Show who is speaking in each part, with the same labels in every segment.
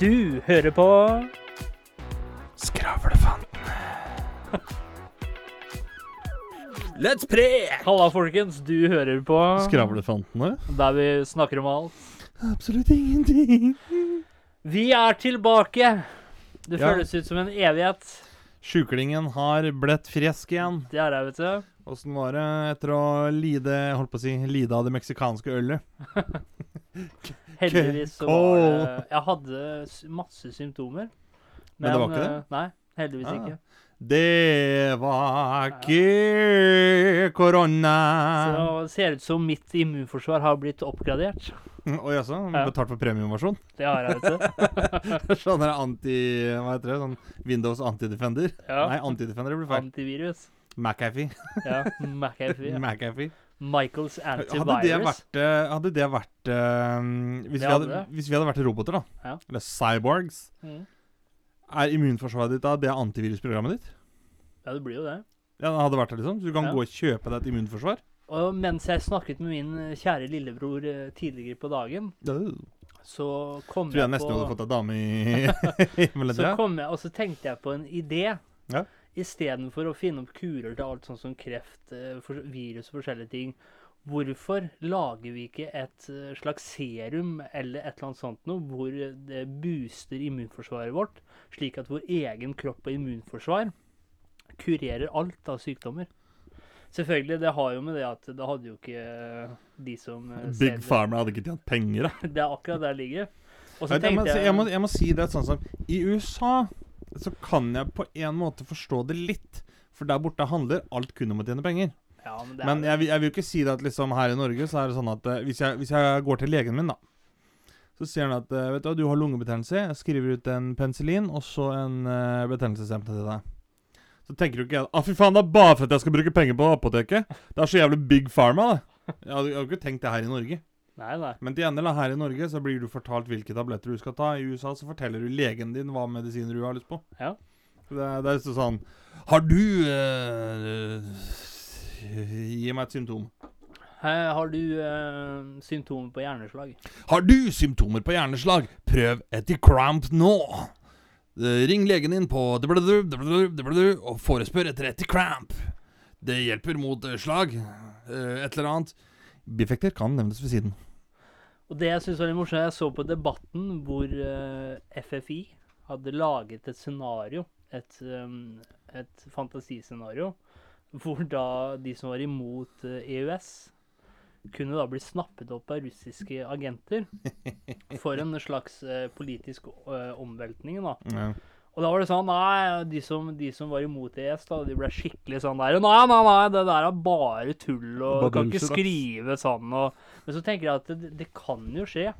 Speaker 1: Du hører på
Speaker 2: Skravlefanten.
Speaker 1: Let's pray! Halla, folkens. Du hører på
Speaker 2: Skravlefantene?
Speaker 1: der vi snakker om alt.
Speaker 2: Absolutt ingenting.
Speaker 1: Vi er tilbake. Det
Speaker 2: Ja.
Speaker 1: føles ut som en evighet.
Speaker 2: Sjuklingen har blitt frisk igjen.
Speaker 1: Det er jeg, vet du.
Speaker 2: Åssen var det etter å lide holdt på å si, lide av det meksikanske ølet?
Speaker 1: Heldigvis så var det Jeg hadde masse symptomer.
Speaker 2: Men det var ikke det?
Speaker 1: eh, Nei, heldigvis
Speaker 2: Ah.
Speaker 1: ikke.
Speaker 2: Det var ikke korona.
Speaker 1: Så det ser ut som mitt immunforsvar har blitt oppgradert.
Speaker 2: Oi, jaså? Betalt for premiumversjon?
Speaker 1: Det har jeg, vet du.
Speaker 2: sånn anti... Hva heter det? Sånn Windows Antidefender?
Speaker 1: Ja.
Speaker 2: Nei, Antidefender blir feil.
Speaker 1: Antivirus.
Speaker 2: McAfee.
Speaker 1: Ja, McAfee. ja.
Speaker 2: McAfee.
Speaker 1: Michaels
Speaker 2: Hadde det vært, eh, hadde det vært eh, hvis,
Speaker 1: Det
Speaker 2: vi hadde, hvis vi hadde vært roboter, da,
Speaker 1: Ja.
Speaker 2: eller cyborgs,
Speaker 1: Mm.
Speaker 2: er immunforsvaret ditt da det antivirusprogrammet ditt?
Speaker 1: Ja, det blir jo det.
Speaker 2: Ja, det hadde vært det, liksom? Så du kan
Speaker 1: Ja.
Speaker 2: gå og kjøpe deg et immunforsvar?
Speaker 1: Og mens jeg snakket med min eh, kjære lillebror eh, tidligere på dagen,
Speaker 2: Tror
Speaker 1: så kom
Speaker 2: jeg
Speaker 1: jeg
Speaker 2: nesten hadde fått deg dame i himmelen.
Speaker 1: Så kom jeg, og så tenkte jeg på en idé.
Speaker 2: Ja.
Speaker 1: Istedenfor å finne opp kurer til alt sånn som kreft, eh, virus og forskjellige ting. Hvorfor lager vi ikke et eh, slags serum eller et eller annet sånt noe, hvor det booster immunforsvaret vårt, slik at vår egen kropp og immunforsvar kurerer alt av sykdommer? Selvfølgelig, det har jo med det at det hadde jo ikke eh, de som
Speaker 2: Big Pharma hadde ikke tjent penger, da.
Speaker 1: Det er akkurat der det ligger. Og så
Speaker 2: Jeg, jeg, må, jeg, må, jeg må si det sånn som I USA så kan jeg på en måte forstå det litt. For der borte handler alt kun om å tjene penger.
Speaker 1: ja, men, er,
Speaker 2: Men jeg, jeg vil jo ikke si det at liksom her i Norge så er det sånn at eh, hvis, jeg, hvis jeg går til legen min, da Så sier han at eh, vet du, du har lungebetennelse. Jeg skriver ut en penicillin og så en uh, betennelseshemmende til deg. Så tenker du ikke Ah fy faen, det er bare for at jeg skal bruke penger på apoteket. Det er så jævlig big pharma, det. Jeg hadde, jeg hadde ikke tenkt det her i Norge.
Speaker 1: Nei, nei.
Speaker 2: Men til gjengjeld, her i Norge så blir du fortalt hvilke tabletter du skal ta. I USA så forteller du legen din hva medisiner du har lyst på.
Speaker 1: Ja.
Speaker 2: Det, det er så sånn Har du eh, Gi meg et symptom.
Speaker 1: Har du eh, symptomer på hjerneslag.
Speaker 2: Har du symptomer på hjerneslag? Prøv Eticramp nå. Eh, Ring legen din på og forespør etter Eticramp. Det hjelper mot eh, slag. eh, Et eller annet. Bieffekter kan nevnes ved siden.
Speaker 1: Og det jeg syns var litt morsomt, jeg så på Debatten hvor eh, FFI hadde laget et scenario, et, um, et fantasiscenario, hvor da de som var imot eh, EØS, kunne da bli snappet opp av russiske agenter for en slags eh, politisk omveltning. da.
Speaker 2: Ja.
Speaker 1: Og da var det sånn Nei, de som, de som var imot ES, da, de ble skikkelig sånn der Nei, nei, nei, det der er bare tull, og du kan ikke skrive sånn, og Men så tenker jeg at det, det kan jo skje.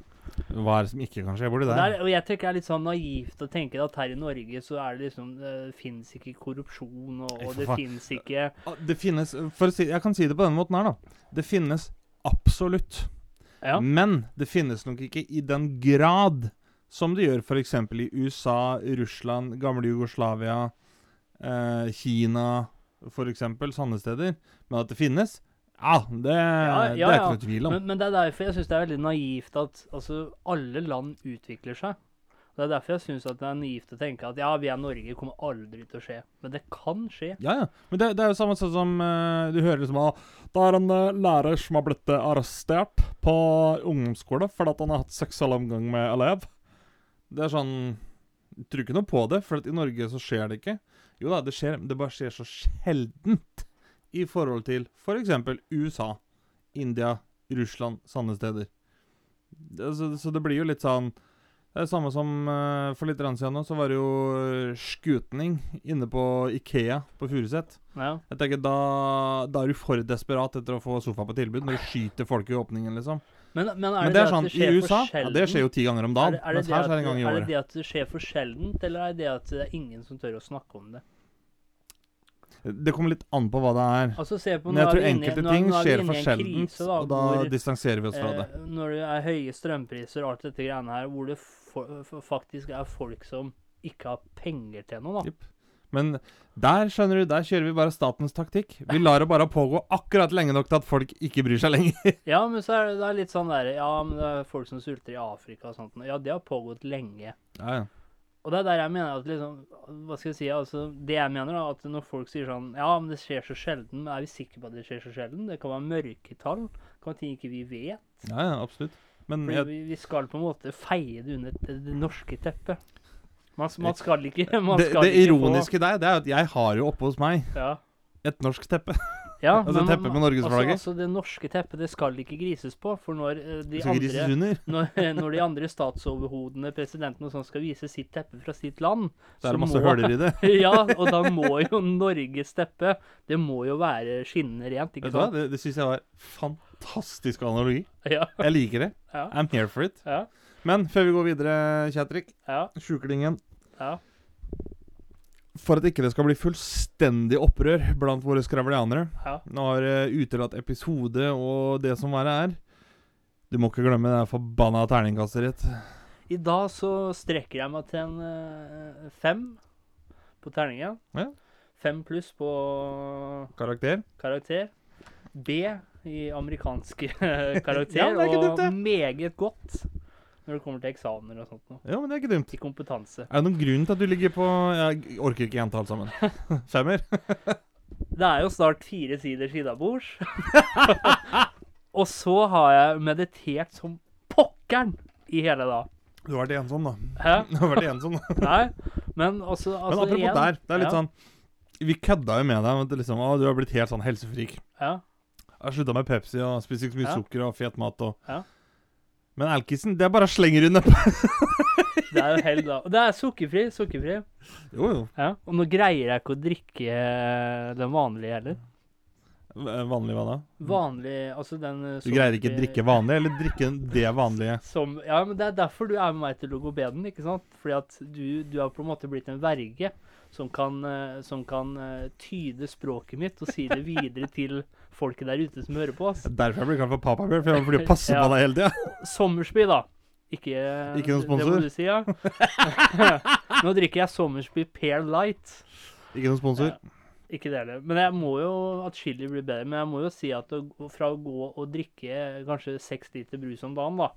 Speaker 2: Hva er det som ikke kan skje
Speaker 1: Og,
Speaker 2: der?
Speaker 1: der, og jeg tenker det er litt sånn naivt å tenke at her i Norge så er det liksom Det fins ikke korrupsjon, og, og det fins ikke
Speaker 2: Ah, Det finnes for å si, Jeg kan si det på denne måten her, da. Det finnes absolutt.
Speaker 1: Ja.
Speaker 2: Men det finnes nok ikke i den grad som det gjør f.eks. i USA, Russland, gamle Jugoslavia, eh, Kina f.eks. Sånne steder. Men at det finnes, ja, det,
Speaker 1: Ja,
Speaker 2: det er ikke noe tvil om.
Speaker 1: Men, men det er derfor jeg syns det er veldig naivt at altså, alle land utvikler seg. Det er derfor jeg syns det er naivt å tenke at ja, vi er Norge, kommer aldri til å skje. Men det kan skje.
Speaker 2: Ja, ja. Men det, det er jo samme sånn som uh, du hører liksom at det er en uh, lærer som har blitt eh, arrestert på ungdomsskole fordi han har hatt seksuell omgang med elev. Det er sånn Jeg tror ikke noe på det, for i Norge så skjer det ikke. Jo da, det skjer, men det bare skjer så sjeldent i forhold til f.eks. USA, India, Russland, sånne steder. Det, så, så det blir jo litt sånn Det er det samme som eh, for litt siden nå, så var det jo eh, skutning inne på Ikea på Furuset.
Speaker 1: Ja.
Speaker 2: Jeg tenker, da, da er du for desperat etter å få sofa på tilbud, når du skyter folk i åpningen, liksom.
Speaker 1: Men, men er
Speaker 2: Men
Speaker 1: det,
Speaker 2: det er sånn,
Speaker 1: det
Speaker 2: i USA ja, det skjer jo ti ganger om dagen.
Speaker 1: er det, er det det at,
Speaker 2: det
Speaker 1: er det det at det skjer for sjeldent, eller er det det at det er ingen som tør å snakke om det?
Speaker 2: Det kommer litt an på hva det er.
Speaker 1: Altså på
Speaker 2: Men jeg tror
Speaker 1: inne-
Speaker 2: enkelte
Speaker 1: er-
Speaker 2: ting
Speaker 1: er
Speaker 2: skjer for
Speaker 1: en
Speaker 2: sjeldent, og da
Speaker 1: hvor,
Speaker 2: distanserer vi oss fra det.
Speaker 1: eh, Når det er høye strømpriser og alt dette greiene her, hvor det for, for, faktisk er folk som ikke har penger til noe, da.
Speaker 2: Jipp. Men der skjønner du, der kjører vi bare statens taktikk. Vi lar det bare pågå akkurat lenge nok til at folk ikke bryr seg lenger.
Speaker 1: Ja, men så er det, det er litt sånn der Ja, men det er folk som sulter i Afrika og sånt. Ja, det har pågått lenge.
Speaker 2: Ja, ja.
Speaker 1: Og det er der jeg mener at liksom Hva skal jeg si? altså Det jeg mener, da, at når folk sier sånn Ja, men det skjer så sjelden. Men er vi sikre på at det skjer så sjelden? Det kan være mørketall. Det kan være ting ikke vi vet.
Speaker 2: ja, ja absolutt. Men jeg,
Speaker 1: vi, vi skal på en måte feie det under det, det norske teppet. Man, man skal ikke man
Speaker 2: det,
Speaker 1: skal
Speaker 2: det
Speaker 1: ikke
Speaker 2: ironiske der, det er at jeg har jo oppe hos meg
Speaker 1: ja.
Speaker 2: et norsk teppe.
Speaker 1: ja,
Speaker 2: Altså
Speaker 1: men-
Speaker 2: teppet med norgesflagget.
Speaker 1: Altså, altså, det norske teppet det skal ikke grises på. For når eh, de
Speaker 2: skal grises
Speaker 1: andre
Speaker 2: under.
Speaker 1: når, når de andre statsoverhodene, presidenten og sånn, skal vise sitt teppe fra sitt land
Speaker 2: Så er det masse høler i det.
Speaker 1: Ja, og da må jo Norges teppe Det må jo være skinnende rent, ikke
Speaker 2: Vet du hva?
Speaker 1: sant?
Speaker 2: Det, det syns jeg var fantastisk analogi.
Speaker 1: Ja,
Speaker 2: Jeg liker det.
Speaker 1: ja,
Speaker 2: I'm here for it.
Speaker 1: ja,
Speaker 2: Men før vi går videre, Kjetrik.
Speaker 1: ja,
Speaker 2: Sjuklingen.
Speaker 1: ja.
Speaker 2: For at ikke det skal bli fullstendig opprør blant våre skravlianere
Speaker 1: ja.
Speaker 2: Nå har jeg utelatt episode og det som verre er. Du må ikke glemme det forbanna terningkastet ditt.
Speaker 1: I dag så strekker jeg meg til en eh, fem på terningen.
Speaker 2: Ja.
Speaker 1: Fem pluss på
Speaker 2: Karakter.
Speaker 1: karakter. B i amerikanske karakter.
Speaker 2: Ja,
Speaker 1: og meget godt når det kommer til eksamener og sånt. Noe.
Speaker 2: Ja, men det er ikke dumt.
Speaker 1: Til kompetanse.
Speaker 2: Er det noen grunn til at du ligger på Jeg orker ikke gjenta alt sammen. Femmer?
Speaker 1: Det er jo snart fire sider sidabords. og så har jeg meditert som pokkeren i hele dag.
Speaker 2: Du har vært ensom, da.
Speaker 1: Hæ?
Speaker 2: Du har vært ensom. da.
Speaker 1: Nei, men også
Speaker 2: Men
Speaker 1: altså,
Speaker 2: apropos
Speaker 1: igjen-
Speaker 2: der, det er litt
Speaker 1: ja,
Speaker 2: sånn Vi kødda jo med deg at liksom, å, du har blitt helt sånn helsefrik.
Speaker 1: Ja.
Speaker 2: Jeg har slutta med Pepsi og spiser ikke så mye
Speaker 1: Ja.
Speaker 2: sukker og fet mat. og...
Speaker 1: Ja.
Speaker 2: Men alkisen, det er bare slenger du nedpå.
Speaker 1: Det er jo helt da. Og det er sukkerfri. Sukkerfri.
Speaker 2: jo, jo.
Speaker 1: Ja. Og nå greier jeg ikke å drikke eh, den vanlige heller.
Speaker 2: Vanlig hva da?
Speaker 1: Vanlig Altså den eh,
Speaker 2: Du greier ikke
Speaker 1: å
Speaker 2: drikke vanlig, eller drikke det vanlige?
Speaker 1: Som, ja, men det er derfor du er med meg til logopeden, ikke sant? Fordi at du, du har på en måte blitt en verge som kan, eh, som kan eh, tyde språket mitt og si det videre til folket der ute som hører på oss.
Speaker 2: Derfor jeg blir kalt for papabjørn, for jeg blir passe
Speaker 1: Ja.
Speaker 2: på deg hele tida.
Speaker 1: Sommersby, da. Ikke,
Speaker 2: Ikke noen
Speaker 1: Det må du si, ja. Nå drikker jeg Sommersby Pair Light.
Speaker 2: Ikke noen sponsor.
Speaker 1: Ja, ikke det heller. Men jeg må jo at chili blir bedre. Men jeg må jo si at fra å gå og drikke kanskje seks liter brus om dagen, da,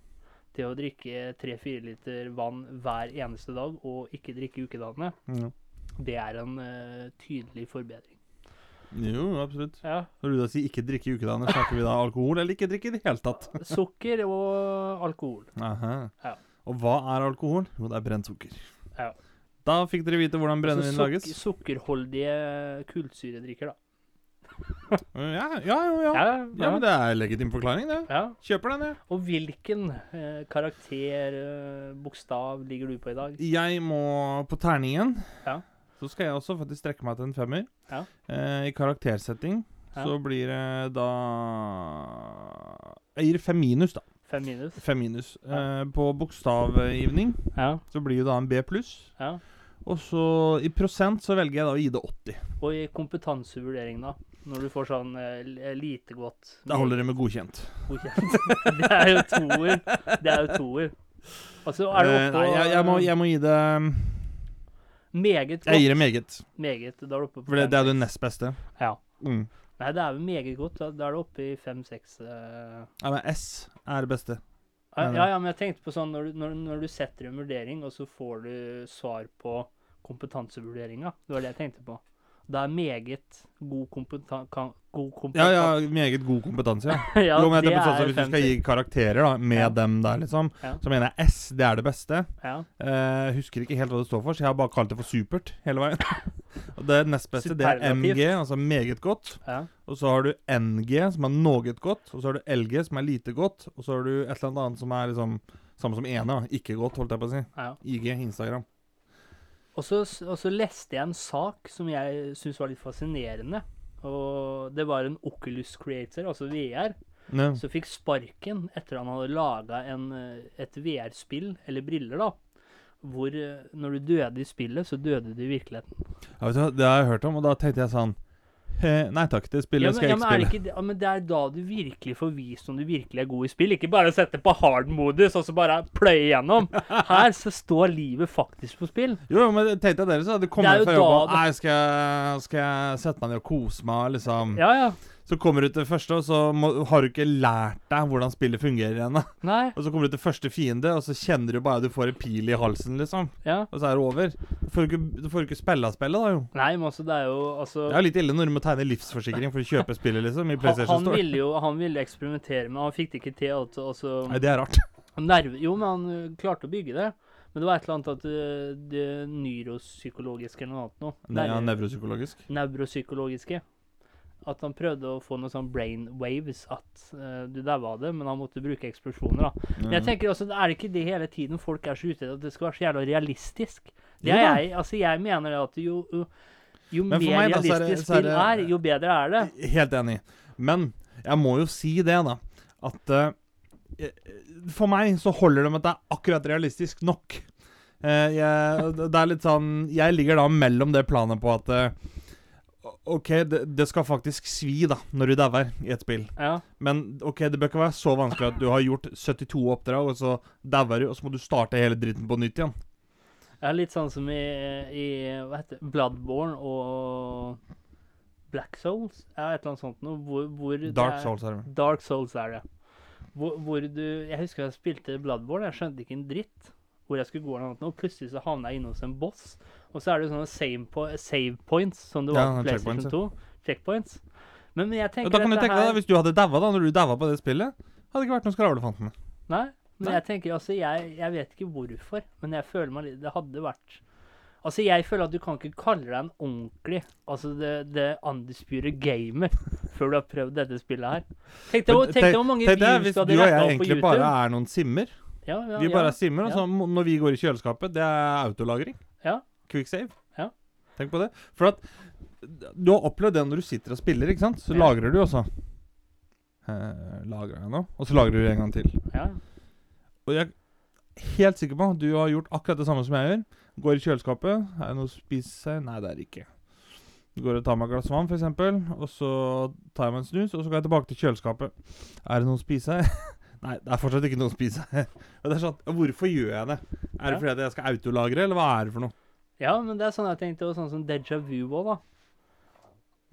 Speaker 1: til å drikke tre-fire liter vann hver eneste dag og ikke drikke ukedagene,
Speaker 2: Ja.
Speaker 1: det er en uh, tydelig forbedring.
Speaker 2: Jo, absolutt.
Speaker 1: Ja.
Speaker 2: Når du da sier ikke drikke i ukedagene, snakker vi da alkohol, eller ikke drikke i det hele tatt?
Speaker 1: Sukker og alkohol.
Speaker 2: Aha.
Speaker 1: Ja.
Speaker 2: Og hva er alkohol? Jo, det er brent sukker.
Speaker 1: Ja.
Speaker 2: Da fikk dere vite hvordan brennevin
Speaker 1: Altså,
Speaker 2: lages.
Speaker 1: sukkerholdige kullsyredrikker, da.
Speaker 2: Ja, ja, ja. ja.
Speaker 1: Ja,
Speaker 2: ja
Speaker 1: ja.
Speaker 2: men det er legitim forklaring, det.
Speaker 1: ja.
Speaker 2: Kjøper den, jeg.
Speaker 1: Og hvilken eh, karakter, eh, bokstav, ligger du på i dag?
Speaker 2: Jeg må på terningen.
Speaker 1: Ja.
Speaker 2: Så skal jeg også faktisk strekke meg til en femmer.
Speaker 1: Ja.
Speaker 2: Eh, I karaktersetting
Speaker 1: Ja.
Speaker 2: så blir det da Jeg gir fem minus, da.
Speaker 1: Fem minus?
Speaker 2: Fem minus.
Speaker 1: Ja.
Speaker 2: Eh, på bokstavgivning
Speaker 1: Ja.
Speaker 2: så blir det da en B pluss.
Speaker 1: ja.
Speaker 2: Og så i prosent så velger jeg da å gi det 80.
Speaker 1: Og i kompetansevurdering, da? Når du får sånn eh, eh, lite godt
Speaker 2: Da holder det med godkjent.
Speaker 1: godkjent. det er jo toer. Det er jo toer. Altså, er du
Speaker 2: Eh, nei, jeg, jeg, må, jeg må gi det
Speaker 1: meget godt?
Speaker 2: Jeg gir det meget.
Speaker 1: Meget. Da er du oppe på
Speaker 2: For det, det er jo det nest beste.
Speaker 1: Ja.
Speaker 2: Mm.
Speaker 1: Nei, det er jo meget godt. Da, da er du oppe i fem-seks uh...
Speaker 2: Ja, men S er det beste.
Speaker 1: ja, ja, ja, men jeg tenkte på sånn når du, når, når du setter en vurdering, og så får du svar på kompetansevurderinga. Det var det jeg tenkte på. Det er meget god kompetanse god
Speaker 2: Ja,
Speaker 1: kompetanse.
Speaker 2: ja, meget god kompetanse, ja.
Speaker 1: ja,
Speaker 2: jo, men
Speaker 1: det er
Speaker 2: Hvis du skal gi karakterer da, med
Speaker 1: Ja.
Speaker 2: dem der, liksom,
Speaker 1: Ja.
Speaker 2: så mener jeg S. Det er det beste.
Speaker 1: Ja.
Speaker 2: Eh, husker ikke helt hva det står for, så jeg har bare kalt det for supert hele veien. og det nest beste, det er MG, altså meget godt.
Speaker 1: ja.
Speaker 2: Og så har du NG, som er noget godt. Og så har du LG, som er lite godt. Og så har du et eller annet som er liksom samme som ene, da. ikke godt, holdt jeg på å si.
Speaker 1: ja.
Speaker 2: IG, Instagram.
Speaker 1: Og så, og så leste jeg en sak som jeg syntes var litt fascinerende. Og det var en Oculus Creator, altså VR,
Speaker 2: Ja.
Speaker 1: som fikk sparken etter han hadde laga et VR-spill, eller briller, da. Hvor eh, når du døde i spillet, så døde du i virkeligheten.
Speaker 2: Ja, det har jeg hørt om, og da tenkte jeg sånn Eh, nei takk, det
Speaker 1: Ja,
Speaker 2: spillet
Speaker 1: men,
Speaker 2: skal
Speaker 1: ja,
Speaker 2: jeg
Speaker 1: men,
Speaker 2: ikke spille.
Speaker 1: ikke, ja, men det er da du virkelig får vist om du virkelig er god i spill. Ikke bare sette på hard-modus og så bare pløye igjennom. Her så står livet faktisk på spill.
Speaker 2: Jo, men tenk deg dere, så. Det
Speaker 1: kommet
Speaker 2: fra jobb og Nei, skal jeg, skal jeg sette meg ned og kose meg, liksom.
Speaker 1: Ja, ja.
Speaker 2: Så kommer du til det første, og så må, har du ikke lært deg hvordan spillet fungerer ennå.
Speaker 1: Nei.
Speaker 2: Og så kommer du til første fiende, og så kjenner du bare at du får en pil i halsen, liksom.
Speaker 1: Ja.
Speaker 2: Og så er det over. Du får ikke, du får ikke spille av spillet, da, jo.
Speaker 1: Nei, men altså, det er jo altså
Speaker 2: Det er litt ille når du må tegne livsforsikring for å kjøpe spillet, liksom, i
Speaker 1: han,
Speaker 2: PlayStation
Speaker 1: han
Speaker 2: Store.
Speaker 1: ville jo han ville eksperimentere, men han fikk det ikke til. Altså, altså,
Speaker 2: Nei, det er rart.
Speaker 1: nerve, jo, men han klarte å bygge det. Men det var et eller annet at det, det neuropsykologiske eller noe annet noe.
Speaker 2: Ne ja, nevropsykologisk.
Speaker 1: Nevropsykologiske. At han prøvde å få noen sånn brain waves, at uh, du daua av det, men han måtte bruke eksplosjoner, da. Men jeg
Speaker 2: Mm.
Speaker 1: tenker også, er det ikke det hele tiden folk er så ute etter at det skal være så jævla realistisk? Det er jeg, altså jeg mener det at jo, jo, jo mer
Speaker 2: meg da, så
Speaker 1: realistisk spill er, jo bedre er det.
Speaker 2: Helt enig. Men jeg må jo si det, da. At eh, For meg så holder det med at det er akkurat realistisk nok. Uh, jeg, det er litt sånn Jeg ligger da mellom det planet på at eh, OK, det, det skal faktisk svi, da, når du dauer i et spill.
Speaker 1: Ja.
Speaker 2: Men OK, det bør ikke være så vanskelig at du har gjort 72 oppdrag, og så dauer du, og så må du starte hele dritten på nytt igjen.
Speaker 1: Ja, litt sånn som i, i hva heter det, Bloodborne og Black Souls. Ja, et eller annet sånt noe. Hvor, hvor
Speaker 2: Dark
Speaker 1: er-
Speaker 2: Souls er det.
Speaker 1: Dark Souls er det. Hvor, hvor du Jeg husker jeg spilte Bloodborne, jeg skjønte ikke en dritt hvor jeg skulle gå eller noe, og plutselig så havna jeg inne hos en boss. Og så er det jo sånne save, po save points, som det var
Speaker 2: Ja,
Speaker 1: på PlayStation
Speaker 2: checkpoints,
Speaker 1: 2. Checkpoints. Men, men jeg
Speaker 2: Ja,
Speaker 1: tenker
Speaker 2: da kan du tenke deg, Hvis du hadde daua da, når du daua på det spillet, hadde det ikke vært noen skravlefantene.
Speaker 1: Nei, men
Speaker 2: Nei.
Speaker 1: jeg tenker altså jeg, jeg vet ikke hvorfor, men jeg føler meg litt Det hadde vært Altså, jeg føler at du kan ikke kalle deg en ordentlig Altså det, det undisputed gamer før du har prøvd dette spillet her. Tenk deg, hvor- mange
Speaker 2: tenk deg, hvis
Speaker 1: du
Speaker 2: og jeg egentlig
Speaker 1: YouTube.
Speaker 2: bare er noen simmer.
Speaker 1: ja, ja,
Speaker 2: Vi
Speaker 1: ja.
Speaker 2: bare er simmer, og
Speaker 1: ja.
Speaker 2: så når vi går i kjøleskapet, det er autolagring.
Speaker 1: Ja.
Speaker 2: Quick save.
Speaker 1: Ja.
Speaker 2: Tenk på det. For at du har opplevd det når du sitter og spiller, ikke sant? Så
Speaker 1: Ja.
Speaker 2: lagrer du også. Eh, lagrer jeg nå? Og så lagrer du en gang til.
Speaker 1: ja.
Speaker 2: Og jeg er helt sikker på at du har gjort akkurat det samme som jeg gjør. Går i kjøleskapet. Er det noe å spise? Nei, det er det ikke. Går og tar meg et glass vann, f.eks., og så tar jeg meg en snus, og så går jeg tilbake til kjøleskapet. Er det noe å spise? Nei, det er fortsatt ikke noe å spise. og det er sånn, Hvorfor gjør jeg det? Er det fordi jeg skal autolagre, eller hva er det for noe?
Speaker 1: Ja, men det er sånn jeg tenkte, og sånn som Deja Vu òg, da.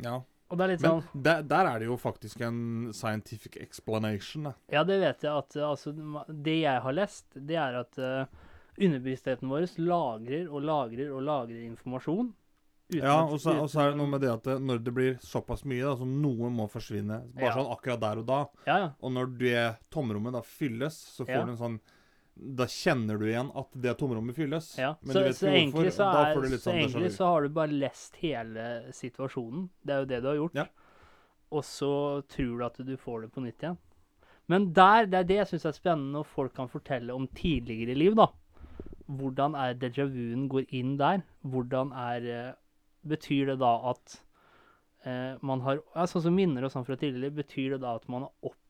Speaker 2: Ja,
Speaker 1: Og det er litt
Speaker 2: Men
Speaker 1: sånn
Speaker 2: der, der er det jo faktisk en scientific explanation, da.
Speaker 1: Ja, det vet jeg at altså, Det jeg har lest, det er at uh, underbevisstheten vår lagrer og lagrer og lagrer informasjon.
Speaker 2: Ja, og så og så er det noe med det at når det blir såpass mye, da, så noe må forsvinne. Bare
Speaker 1: Ja.
Speaker 2: sånn akkurat der og da.
Speaker 1: Ja, ja.
Speaker 2: Og når det tomrommet da fylles, så får du en sånn Da kjenner du igjen at det tomrommet fylles.
Speaker 1: ja.
Speaker 2: Men
Speaker 1: så,
Speaker 2: du vet
Speaker 1: så
Speaker 2: ikke hvorfor.
Speaker 1: så, er,
Speaker 2: får du litt
Speaker 1: så
Speaker 2: sånn
Speaker 1: egentlig så har du bare lest hele situasjonen. Det er jo det du har gjort.
Speaker 2: Ja.
Speaker 1: Og så tror du at du får det på nytt igjen. Men der, det er det jeg syns er spennende, når folk kan fortelle om tidligere liv, da. Hvordan er déjà vu-en går inn der? Hvordan er eh, Betyr det da at eh, man har ja, Sånn som minner og sånn fra tidligere, betyr det da at man har opplevd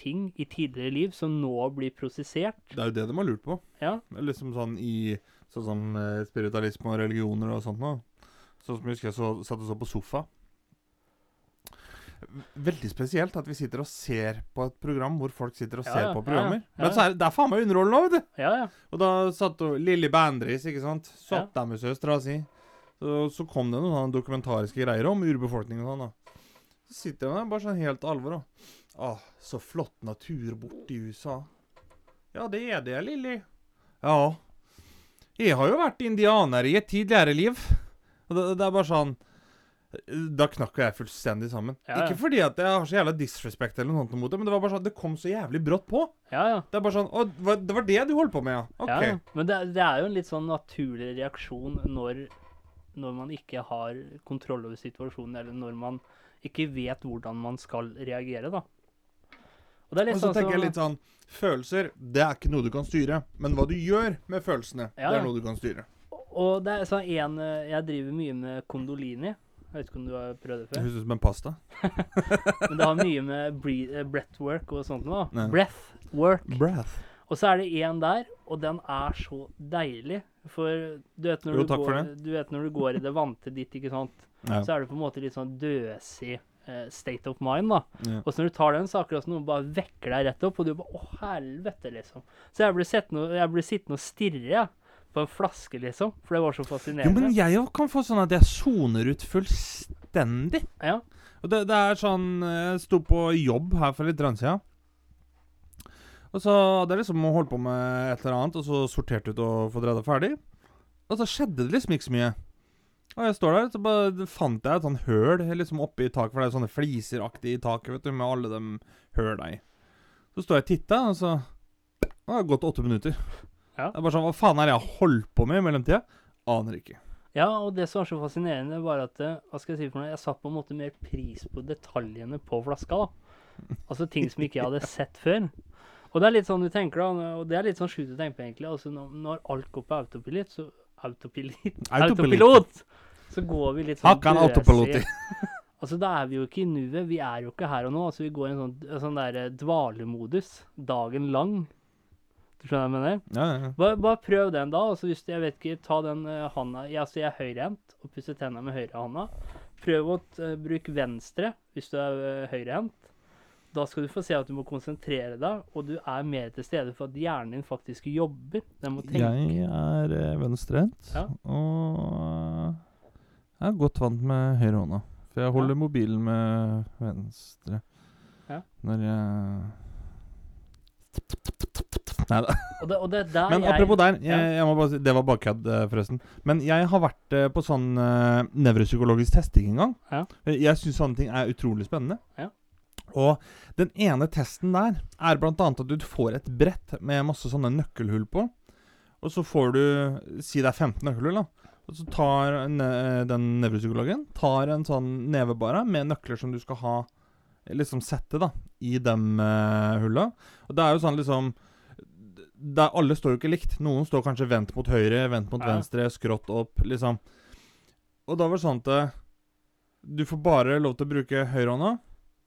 Speaker 1: ting i tidligere liv som nå blir prosessert?
Speaker 2: Det er jo det de har lurt på.
Speaker 1: Ja.
Speaker 2: Liksom sånn i sånn som eh, spiritualisme og religioner og sånt noe. Sånn som jeg husker jeg så, satt og så på sofa. Veldig spesielt at vi sitter og ser på et program hvor folk sitter og
Speaker 1: Ja,
Speaker 2: ser
Speaker 1: ja,
Speaker 2: på programmer. Men så er det, det er faen meg underholdende vet du.
Speaker 1: Ja, ja.
Speaker 2: Og da satt jo Lilly Bandris, ikke sant. Satt der med søstera si. Så, så kom det noen dokumentariske greier om urbefolkningen og sånn. da. Så sitter jeg der bare sånn helt alvor, da. Åh, så flott natur borte i USA. Ja, det er det, Lilly. Ja. Jeg har jo vært indianer i et tidligere liv. Og det, det er bare sånn Da knakk jeg fullstendig sammen.
Speaker 1: Ja, ja.
Speaker 2: Ikke fordi at jeg har så jævla disrespect eller noe mot det, men det var bare sånn Det kom så jævlig brått på.
Speaker 1: ja, ja.
Speaker 2: Det er bare sånn Å, det var- det du holdt på med, ja? OK.
Speaker 1: Ja. Men det, det er jo en litt sånn naturlig reaksjon når, når man ikke har kontroll over situasjonen, eller når man ikke vet hvordan man skal reagere, da. Og det er
Speaker 2: Og så
Speaker 1: sånn
Speaker 2: tenker jeg litt sånn Følelser, det er ikke noe du kan styre. Men hva du gjør med følelsene,
Speaker 1: Ja,
Speaker 2: det er noe du kan styre.
Speaker 1: Og det er sånn en eh, Jeg driver mye med kondolini. Jeg vet ikke om du har prøvd det
Speaker 2: Det
Speaker 1: før?
Speaker 2: høres ut som en pasta.
Speaker 1: Men det har mye med eh, breathwork og sånt noe.
Speaker 2: Ja.
Speaker 1: Breathwork.
Speaker 2: Breath.
Speaker 1: Og så er det en der, og den er så deilig. For du vet når,
Speaker 2: Jo,
Speaker 1: du, går, du vet når du går i det vante ditt, ikke sant.
Speaker 2: Ja.
Speaker 1: så er du på en måte litt sånn døsig state of mind, da.
Speaker 2: Ja.
Speaker 1: Og så når du tar den, så akkurat som noen bare vekker deg rett opp, og du bare Å, helvete, liksom. Så jeg ble, sittende, jeg ble sittende og stirre, jeg. På en flaske, liksom. For det var så fascinerende.
Speaker 2: Jo, men jeg kan få sånn at jeg soner ut fullstendig.
Speaker 1: Ja.
Speaker 2: Og det, det er sånn Jeg sto på jobb her for litt siden. Og så hadde jeg liksom holdt på med et eller annet, og så sortert ut og fått redda ferdig. Og så skjedde det liksom ikke så mye. Og jeg står der, så bare fant jeg et sånn høl liksom oppi taket, for det er sånne fliseraktig i taket, vet du, med alle de høla i. Så står jeg og titter, og så Nå har det gått åtte minutter.
Speaker 1: Ja.
Speaker 2: Det er bare sånn Hva faen er det jeg har holdt på med i mellomtida? Aner ikke.
Speaker 1: Ja, og det som var så fascinerende, var at eh, hva skal jeg si for noe, jeg satte på en måte mer pris på detaljene på flaska. da. Altså ting som ikke jeg hadde sett før. Og det er litt sånn du tenker da, og det er litt sånn sjukt å tenke på egentlig. altså Når, når alt går på autopilot, så Autopilot? Autopilot! Så går vi litt sånn
Speaker 2: Hakkan
Speaker 1: døsig.
Speaker 2: autopiloti.
Speaker 1: Altså, da er vi jo ikke i nuet. Vi er jo ikke her og nå. Altså, vi går i en sånn, en sånn der eh, dvalemodus dagen lang. Du skjønner hva jeg mener?
Speaker 2: Ja, ja, ja.
Speaker 1: Bare, bare prøv den da. Altså, hvis du, jeg vet ikke, ta den uh, handa jeg, altså, jeg er høyrehendt og pusser tenna med høyrehånda. Prøv å uh, bruke venstre hvis du er uh, høyrehendt. Da skal du få se at du må konsentrere deg, og du er mer til stede for at hjernen din faktisk jobber. Den må tenke.
Speaker 2: Jeg er eh, venstrehendt,
Speaker 1: Ja.
Speaker 2: og jeg er godt vant med høyrehånda. For jeg holder mobilen med venstre
Speaker 1: Ja.
Speaker 2: når jeg Nei da.
Speaker 1: Og det, og det er der
Speaker 2: Men
Speaker 1: jeg,
Speaker 2: apropos der, jeg,
Speaker 1: Ja.
Speaker 2: jeg må bare si, det var bare kødd, eh, forresten. Men jeg har vært eh, på sånn eh, nevropsykologisk testing en gang.
Speaker 1: Ja.
Speaker 2: Eh, Jeg syns sånne ting er utrolig spennende.
Speaker 1: Ja.
Speaker 2: Og den ene testen der er annet at du får et brett med masse sånne nøkkelhull på. Og så får du Si det er 15 nøkkelhull, da. Og så tar den nevropsykologen tar en sånn nevebare med nøkler som du skal ha Liksom sette da i de uh, hulla. Og det er jo sånn liksom der Alle står jo ikke likt. Noen står kanskje vendt mot høyre, vendt mot
Speaker 1: Ja.
Speaker 2: venstre, skrått opp, liksom. Og da var det sånn at eh, du får bare lov til å bruke høyrehånda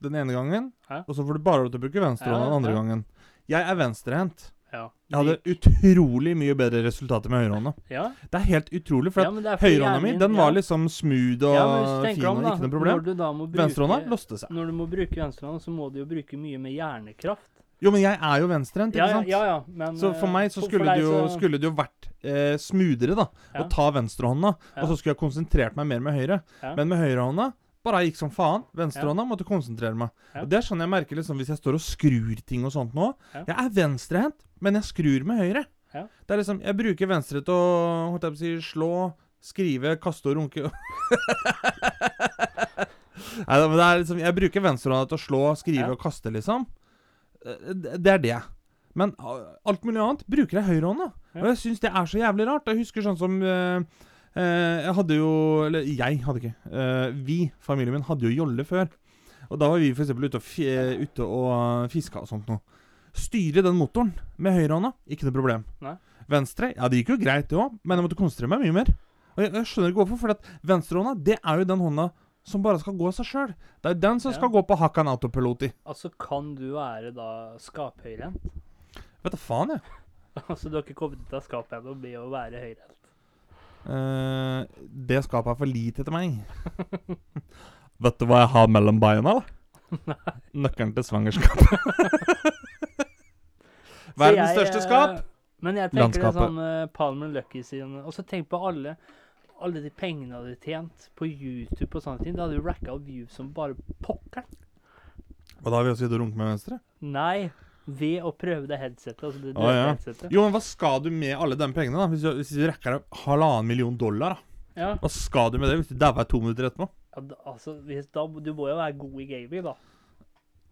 Speaker 2: den ene gangen,
Speaker 1: Hæ?
Speaker 2: og så får du bare lov til å bruke venstrehånda
Speaker 1: Ja,
Speaker 2: den andre
Speaker 1: ja.
Speaker 2: gangen. Jeg er venstrehendt.
Speaker 1: ja.
Speaker 2: Jeg hadde utrolig mye bedre resultater med høyrehånda.
Speaker 1: ja.
Speaker 2: Det er helt utrolig, for
Speaker 1: ja,
Speaker 2: høyrehånda mi den var liksom smooth og fin og ikke noe problem. Venstrehånda låste seg.
Speaker 1: Når du må bruke venstrehånda, så må du jo bruke mye med hjernekraft.
Speaker 2: Jo, men jeg er jo venstrehendt, ikke
Speaker 1: ja,
Speaker 2: sant?
Speaker 1: ja, ja, men
Speaker 2: Så for
Speaker 1: eh,
Speaker 2: meg så
Speaker 1: for- for
Speaker 2: skulle det jo, skulle det jo vært eh, smoothere, da. Å ta venstrehånda, og så skulle jeg konsentrert meg mer med høyre. Men med høyrehånda bare gikk som faen. Venstrehånda måtte konsentrere meg.
Speaker 1: Ja.
Speaker 2: Og Det er sånn jeg merker liksom hvis jeg står og skrur ting og sånt nå.
Speaker 1: Ja.
Speaker 2: Jeg er venstrehendt, men jeg skrur med høyre.
Speaker 1: Ja.
Speaker 2: Det er liksom, Jeg bruker venstre til å holdt jeg på å si, slå, skrive, kaste og runke. Nei, men det er liksom, Jeg bruker venstrehånda til å slå, skrive
Speaker 1: Ja.
Speaker 2: og kaste, liksom. Eh, Det er det. Men alt mulig annet bruker jeg høyrehånda.
Speaker 1: Ja.
Speaker 2: Og jeg syns det er så jævlig rart. Jeg husker sånn som eh, Jeg hadde jo Eller jeg hadde ikke. eh, vi, familien min, hadde jo jolle før. Og da var vi f.eks. ute og, ute og fiska og sånt noe. Styre den motoren med høyrehånda, ikke noe problem.
Speaker 1: Nei.
Speaker 2: Venstre, ja det gikk jo greit det òg, men jeg måtte konsentrere meg mye mer. Og jeg, jeg skjønner ikke hvorfor, for venstrehånda, det er jo den hånda som bare skal gå av seg sjøl. Det er jo den som
Speaker 1: Ja.
Speaker 2: skal gå på hakkan autopilot i.
Speaker 1: Altså, kan du være da skaphøyrehendt?
Speaker 2: Vet da faen, jeg.
Speaker 1: altså, du har ikke kommet ut av skapet ennå med å være høyrehendt?
Speaker 2: Eh, det skapet er for lite til meg. Vet du hva jeg har mellom beina, da? Nøkkelen til svangerskapet. Verdens største
Speaker 1: eh,
Speaker 2: skap.
Speaker 1: Men jeg tenker det er
Speaker 2: Landskapet.
Speaker 1: sånn uh, Palmer Lucky sin Og så tenk på alle alle de pengene du hadde tjent på YouTube og sånne ting. Da hadde jo racka opp views som bare pokker.
Speaker 2: Og da har vi også gitt å runke med venstre.
Speaker 1: Nei, ved å prøve det headsetet. Altså det
Speaker 2: det
Speaker 1: ah,
Speaker 2: ja.
Speaker 1: headsetet.
Speaker 2: Jo, men hva skal du med alle de pengene, da? Hvis du, hvis du rekker deg halvannen million dollar, da?
Speaker 1: Ja,
Speaker 2: Hva skal du med det hvis du dauer to minutter etterpå?
Speaker 1: ja, da- altså, hvis, da, du må jo være god i gaming, da.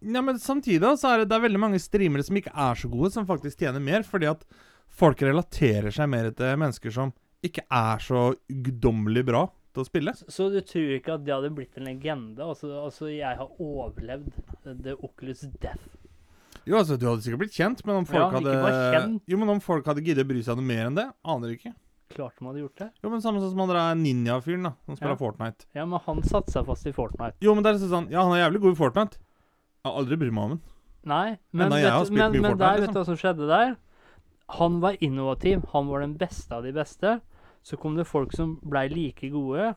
Speaker 2: Ja, men samtidig da, så er det, det er veldig mange streamere som ikke er så gode, som faktisk tjener mer, fordi at folk relaterer seg mer til mennesker som ikke er så guddommelig bra til å spille.
Speaker 1: Så, så du tror ikke at det hadde blitt en legende? Altså, altså jeg har overlevd The Oculus Death.
Speaker 2: Jo, altså, du hadde sikkert blitt kjent, men om folk
Speaker 1: Ja, ikke
Speaker 2: hadde
Speaker 1: bare kjent.
Speaker 2: Jo, men om folk hadde giddet å bry seg noe mer enn det, aner ikke.
Speaker 1: Klart de hadde gjort det.
Speaker 2: Jo, men samme sånn som han der ninja-fyren, da, som spiller
Speaker 1: Ja.
Speaker 2: Fortnite.
Speaker 1: Ja, men han satte seg fast i Fortnite.
Speaker 2: Jo, men det er liksom sånn Ja, han er jævlig god i Fortnite. Jeg har aldri brydd meg om han.
Speaker 1: Nei, men,
Speaker 2: Enda jeg har
Speaker 1: vet, du-
Speaker 2: spilt
Speaker 1: men,
Speaker 2: mye
Speaker 1: men
Speaker 2: Fortnite,
Speaker 1: der, vet
Speaker 2: liksom.
Speaker 1: du hva som skjedde der? Han var innovativ. Han var den beste av de beste. Så kom det folk som blei like gode,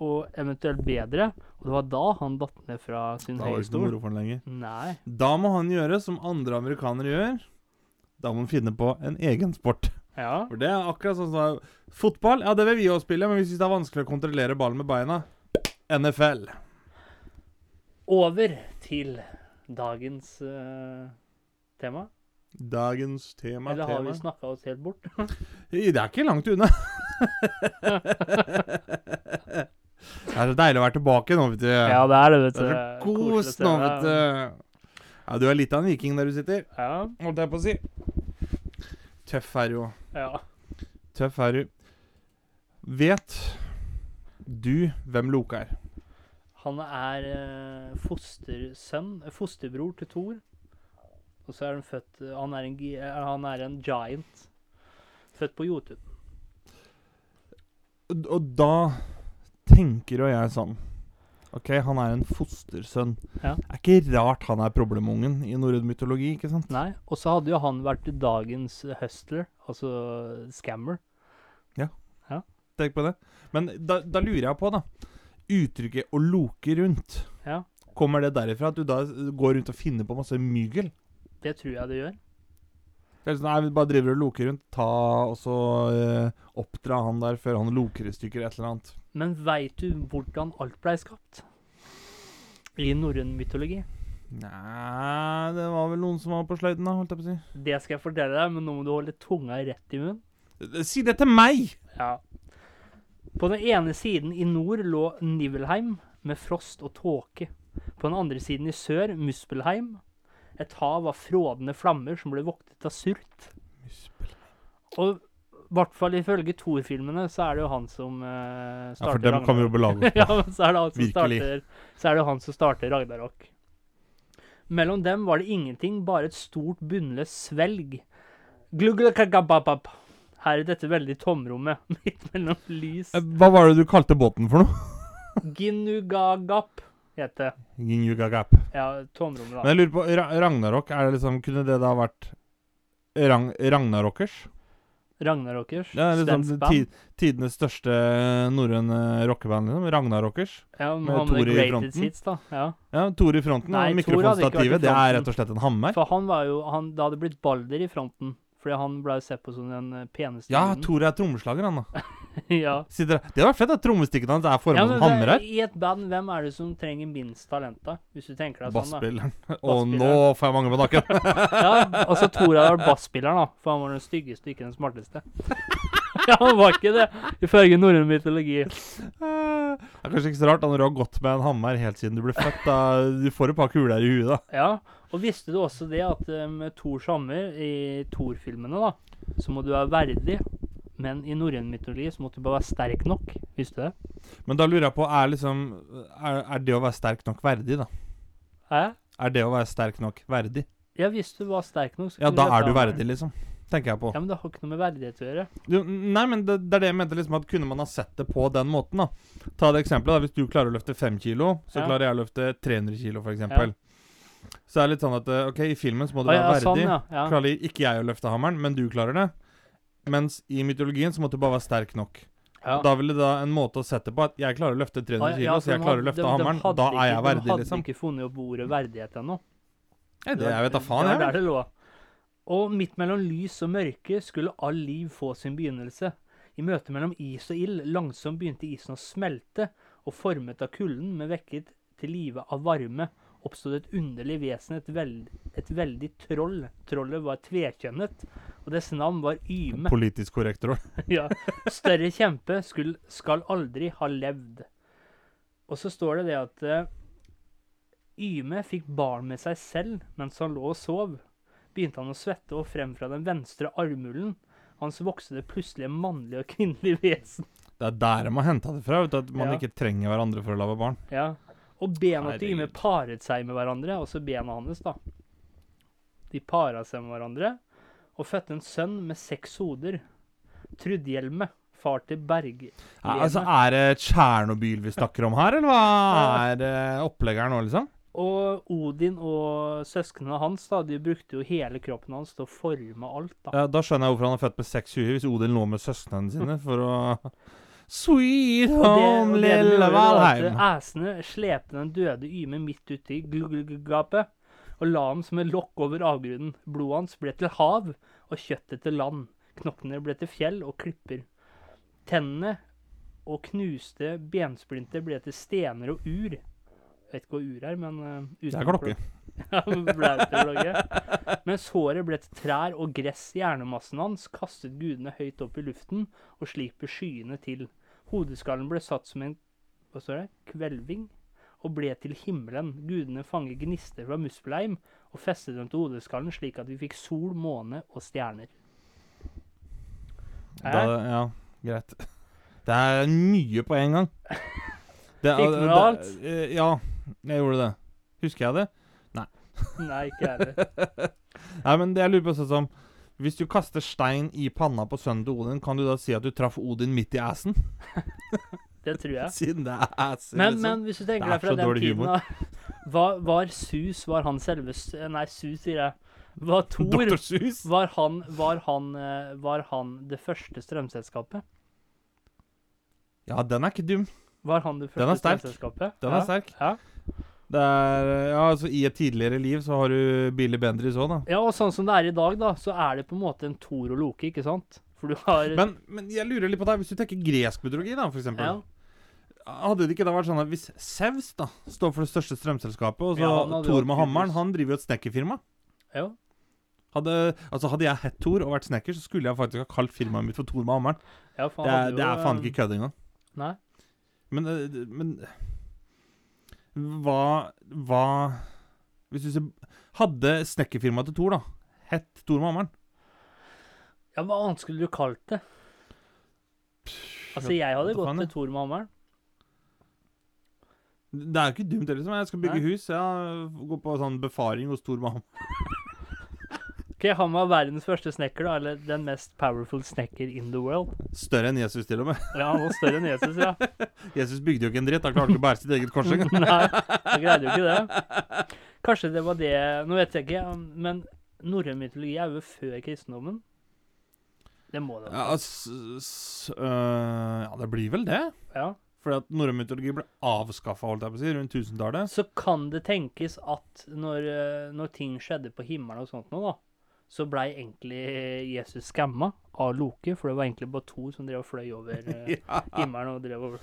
Speaker 1: og eventuelt bedre. Og det var da han datt ned fra sin
Speaker 2: lenger.
Speaker 1: Nei.
Speaker 2: Da må han gjøre som andre amerikanere gjør. Da må han finne på en egen sport.
Speaker 1: Ja.
Speaker 2: For det er akkurat sånn som Fotball, ja, det vil vi også spille, men vi syns det er vanskelig å kontrollere ballen med beina NFL.
Speaker 1: Over til dagens uh, tema.
Speaker 2: Dagens tema,
Speaker 1: Eller har
Speaker 2: tema.
Speaker 1: vi snakka oss helt bort?
Speaker 2: Det er ikke langt unna. det er så deilig å være tilbake nå, vet du.
Speaker 1: Ja, det er det, vet du.
Speaker 2: det er så kos nå, vet du. Ja, du er litt av en viking der du sitter,
Speaker 1: Ja.
Speaker 2: holdt jeg på å si. Tøff er du òg.
Speaker 1: ja.
Speaker 2: Tøff er du. Vet du hvem Loke er?
Speaker 1: Han er eh, fostersønn, eh, fosterbror til Thor. Og så er han født eh, Han er en, gi- eh, han er en giant. Født på Jotun.
Speaker 2: Og- Og da tenker jo jeg sånn OK, han er en fostersønn.
Speaker 1: Ja.
Speaker 2: Det er ikke rart han er problemungen i norrøn mytologi, ikke sant?
Speaker 1: Nei. Og så hadde jo han vært dagens hustler, altså scammer.
Speaker 2: Tenk på det. Men da, da lurer jeg på, da. Uttrykket 'å loke rundt',
Speaker 1: Ja,
Speaker 2: kommer det derifra at du da går rundt og finner på masse mygel?
Speaker 1: det tror jeg det gjør.
Speaker 2: Det er sånn, Nei, vi bare driver og loker rundt. Ta og så eh, oppdra han der før han loker i stykker et eller annet.
Speaker 1: Men veit du hvordan alt blei skapt? I norrøn mytologi.
Speaker 2: Nei, det var vel noen som var på sløyden, da, holdt jeg på å si.
Speaker 1: Det skal jeg fortelle deg, men nå må du holde tunga rett i munnen.
Speaker 2: Si det til meg!
Speaker 1: Ja. På den ene siden i nord lå Nivelheim med frost og tåke. På den andre siden i sør Muspelheim. Et hav av frådende flammer som ble voktet av surt. Og i hvert fall ifølge Thor-filmene så er det jo han som eh,
Speaker 2: Ja, for dem kan vi jo belage oss
Speaker 1: ja, men så er det han som
Speaker 2: Virkelig.
Speaker 1: starter Så er det jo han som starter Ragnarok. Mellom dem var det ingenting, bare et stort bunnløst svelg. Gluglakagababab. Her i dette veldig tomrommet, midt mellom lys.
Speaker 2: Eh, Hva var det du kalte båten for noe?
Speaker 1: Ginugagap het det.
Speaker 2: Ginugagap.
Speaker 1: Ja, tomrommet, da.
Speaker 2: Men jeg lurer på, Ra Ragnarok, er det liksom, kunne det da vært Rang Ragnarokers?
Speaker 1: Ragnarokers.
Speaker 2: Det er liksom tidenes største norrøne rockeband, liksom. Ragnarokers.
Speaker 1: Ja,
Speaker 2: med Thor i fronten.
Speaker 1: Hits, da. Ja.
Speaker 2: Ja, Tor i fronten
Speaker 1: Nei,
Speaker 2: og mikrofonstativet. Det er rett og slett en hammer.
Speaker 1: For han var jo han, Det hadde blitt Balder i fronten. Fordi han ble sett på som den eh, peneste
Speaker 2: Ja, Tor er trommeslager, han da.
Speaker 1: ja.
Speaker 2: Sitter der. Det hadde vært fett at trommestikken hans er
Speaker 1: ja,
Speaker 2: formet
Speaker 1: men
Speaker 2: som hammer her.
Speaker 1: I et band, hvem er det som trenger minst talent, da? Hvis du tenker deg sånn, da.
Speaker 2: Basspilleren. Og nå får jeg mange på nakken.
Speaker 1: Ja, altså Tor hadde vært basspilleren, da. For han var den styggeste, ikke den smarteste. ja, han var ikke det, ifølge norrøn mytologi.
Speaker 2: Det er kanskje ikke så rart da, når du har gått med en hammer helt siden du ble født. da Du får et par kuler i huet, da.
Speaker 1: Ja, og visste du også det at eh, med Thors hammer i Thor-filmene, da, så må du være verdig. Men i norrøn mytologi så måtte du bare være sterk nok. Visste du det?
Speaker 2: Men da lurer jeg på, er liksom Er, er det å være sterk nok verdig, da?
Speaker 1: Hæ?
Speaker 2: Er det å være sterk nok verdig?
Speaker 1: Ja, hvis du var sterk nok, så
Speaker 2: Ja, da er du verdig, liksom. Tenker jeg på.
Speaker 1: Ja, men det har ikke noe med verdighet å gjøre.
Speaker 2: Du, nei, men det, det er det jeg mente, liksom at kunne man ha sett det på den måten, da. Ta det eksempelet, da. Hvis du klarer å løfte fem kilo, så
Speaker 1: Ja.
Speaker 2: klarer jeg å løfte 300 kilo, for eksempel. Så er det litt sånn at eh, OK, i filmen så må du være
Speaker 1: ja,
Speaker 2: verdig.
Speaker 1: sånn, ja. ja.
Speaker 2: Klarer ikke jeg å løfte hammeren, men du klarer det. Mens i mytologien så måtte du bare være sterk nok.
Speaker 1: ja.
Speaker 2: Da ville da en måte å sette på at jeg klarer å løfte 300
Speaker 1: Ja,
Speaker 2: kilo,
Speaker 1: ja,
Speaker 2: så jeg klarer å løfte
Speaker 1: de- de
Speaker 2: hammeren.
Speaker 1: hadde
Speaker 2: Da er jeg verdig, liksom.
Speaker 1: De hadde ikke funnet opp ordet verdighet ennå.
Speaker 2: Nei, det jeg vet da faen, jeg.
Speaker 1: der det lå. Og midt mellom lys og mørke skulle all liv få sin begynnelse. I møtet mellom is og ild langsomt begynte isen å smelte, og formet av kulden, men vekket til live av varme, oppstod et underlig vesen, et, veld, et veldig troll. Trollet var tvekjønnet, og dess navn var Yme.
Speaker 2: Politisk korrekt troll.
Speaker 1: ja. Større kjempe skulle, skal aldri ha levd. Og så står det det at uh, Yme fikk barn med seg selv mens han lå og sov. Begynte han å svette, og frem fra den venstre armhulen hans vokste det plutselig mannlige og kvinnelige vesen.
Speaker 2: Det er der de har henta det fra. At man
Speaker 1: Ja.
Speaker 2: ikke trenger hverandre for å lage barn.
Speaker 1: Ja. Og bena til Yme paret seg med hverandre, også bena hans, da. De para seg med hverandre og fødte en sønn med seks hoder. Trudhjelme, far til Berg.
Speaker 2: Ja, altså, Er det Tsjernobyl vi snakker om her, eller hva er eh, opplegget her nå, liksom?
Speaker 1: Og Odin og søsknene hans da, de brukte jo hele kroppen hans til å forme alt. da.
Speaker 2: Ja, da skjønner jeg hvorfor han er født med seks huer, hvis Odin lå med søsknene sine for å Sweet
Speaker 1: Og det,
Speaker 2: home,
Speaker 1: og det
Speaker 2: lille Valheim.
Speaker 1: æsene slepte den døde Yme midt uti gapet og la ham som et lokk over avgrunnen. Blodet hans ble til hav, og kjøttet til land. Knoklene ble til fjell og klipper. Tennene og knuste bensplinter ble til stener og ur. Jeg vet ikke hva ur er, men uh,
Speaker 2: Det er klokke.
Speaker 1: Mens håret ble til trær og gress. Hjernemassen hans kastet gudene høyt opp i luften og sliper skyene til. Hodeskallen ble satt som en hva står det, kvelving og ble til himmelen. Gudene fanget gnister fra muspelheim og festet dem til hodeskallen, slik at vi fikk sol, måne og stjerner.
Speaker 2: Da, ja, greit. Det er mye på en gang. Det,
Speaker 1: Fikk du med alt?
Speaker 2: eh, Ja, jeg gjorde det. Husker jeg det?
Speaker 1: Nei, ikke jeg heller.
Speaker 2: Nei, men det jeg lurer på sånn som Hvis du kaster stein i panna på sønnen til Odin, kan du da si at du traff Odin midt i assen?
Speaker 1: Det tror jeg.
Speaker 2: Siden det er ass,
Speaker 1: Men,
Speaker 2: liksom.
Speaker 1: men hvis du tenker
Speaker 2: er
Speaker 1: deg fra den tiden
Speaker 2: humor.
Speaker 1: var, var Sus Var han selve Nei, Sus, sier jeg. Var Thor
Speaker 2: Sus?
Speaker 1: var han, var, han, eh, var han det første strømselskapet?
Speaker 2: Ja, den er ikke dum.
Speaker 1: Var han det første
Speaker 2: Den er sterk.
Speaker 1: strømselskapet?
Speaker 2: Den
Speaker 1: ja.
Speaker 2: er sterk.
Speaker 1: Ja.
Speaker 2: Det er Ja, altså, i et tidligere liv så har du Billy Bendriss òg, da.
Speaker 1: ja, og sånn som det er i dag, da, så er det på en måte en Thor og Loke, ikke sant? For du har
Speaker 2: Men, men jeg lurer litt på deg, hvis du tenker gresk mytologi, da, for eksempel.
Speaker 1: ja,
Speaker 2: Hadde det ikke da vært sånn at hvis Sevs da står for det største strømselskapet, og så
Speaker 1: Ja, Tor
Speaker 2: med hammeren, han driver jo et snekkerfirma
Speaker 1: ja.
Speaker 2: hadde, altså hadde jeg hett Thor og vært snekker, så skulle jeg faktisk ha kalt firmaet mitt for Thor med hammeren.
Speaker 1: ja faen,
Speaker 2: Det er, det er faen
Speaker 1: eh,
Speaker 2: ikke kødd engang.
Speaker 1: Nei.
Speaker 2: Men, eh, men Hva Hva Hvis du ser Hadde snekkerfirmaet til Thor, da, hett Thor med hammeren?
Speaker 1: Ja, Hva annet skulle du kalt det? Altså, jeg hadde gått til. Thor med hammeren.
Speaker 2: Det er jo ikke dumt, heller. liksom. Jeg skal bygge
Speaker 1: Nei.
Speaker 2: hus. Ja, gå på sånn befaring hos Thor med hammeren.
Speaker 1: Ok, Han var verdens første snekker, da. Eller den mest powerful snekker in the world.
Speaker 2: Større enn Jesus, til og med.
Speaker 1: Ja, han var større enn Jesus, ja.
Speaker 2: Jesus bygde jo ikke en dritt. Han klarte ikke å bære sitt eget kors engang.
Speaker 1: Nei, han greide jo ikke det. Kanskje det var det Nå vet jeg ikke, men norrøn mytologi er jo før kristendommen. Det må det
Speaker 2: Ja,
Speaker 1: være.
Speaker 2: s s øh, ja, det blir vel det.
Speaker 1: Ja.
Speaker 2: Fordi at norrøn mytologi ble avskaffa si, rundt 1000-tallet.
Speaker 1: Så kan det tenkes at når, eh, når ting skjedde på himmelen og sånt nå, da, så blei egentlig Jesus skamma av Loke, for det var egentlig bare to som drev og fløy over eh,
Speaker 2: Ja.
Speaker 1: himmelen og drev og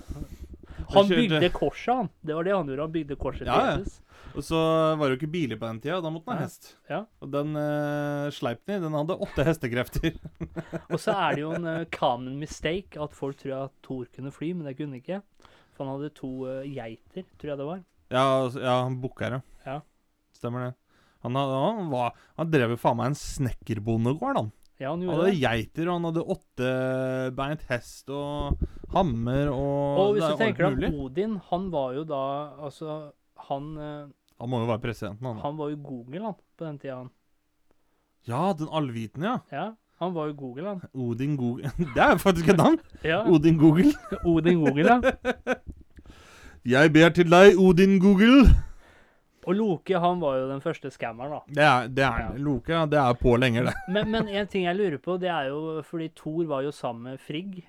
Speaker 1: Han bygde korset, han. Det var det han gjorde. Han bygde korset til
Speaker 2: Ja, ja.
Speaker 1: Jesus.
Speaker 2: Og så var det jo ikke biler på den tida, da måtte han ha hest.
Speaker 1: Ja.
Speaker 2: Og den uh, Sleipnir, den hadde åtte hestekrefter.
Speaker 1: Og så er det jo en uh, common mistake at folk tror at Thor kunne fly, men det kunne ikke. For han hadde to uh, geiter, tror jeg det var.
Speaker 2: ja, altså, ja, han bukkherre.
Speaker 1: Ja.
Speaker 2: Stemmer det. Han, han, var, han drev jo faen meg en snekkerbondegård, han.
Speaker 1: Ja, han
Speaker 2: Han hadde
Speaker 1: det.
Speaker 2: geiter, og han hadde åttebeint hest og hammer og
Speaker 1: Og hvis du
Speaker 2: er
Speaker 1: tenker deg Odin, han var jo da Altså, han, eh,
Speaker 2: Han må jo være presidenten, han.
Speaker 1: han var jo Google, han, på den tida. han.
Speaker 2: Ja, den allvitende, ja.
Speaker 1: Ja, han var jo Google, han.
Speaker 2: Odin Google. Det er jo faktisk et navn!
Speaker 1: Ja,
Speaker 2: Odin Google.
Speaker 1: Odin Google, ja.
Speaker 2: Jeg ber til deg, Odin Google.
Speaker 1: Og Loke, han var jo den første skammeren, da.
Speaker 2: Det er, det er
Speaker 1: Ja.
Speaker 2: Loke. Det er på lenger, det.
Speaker 1: Men, men en ting jeg lurer på, det er jo fordi Thor var jo sammen med Frigg.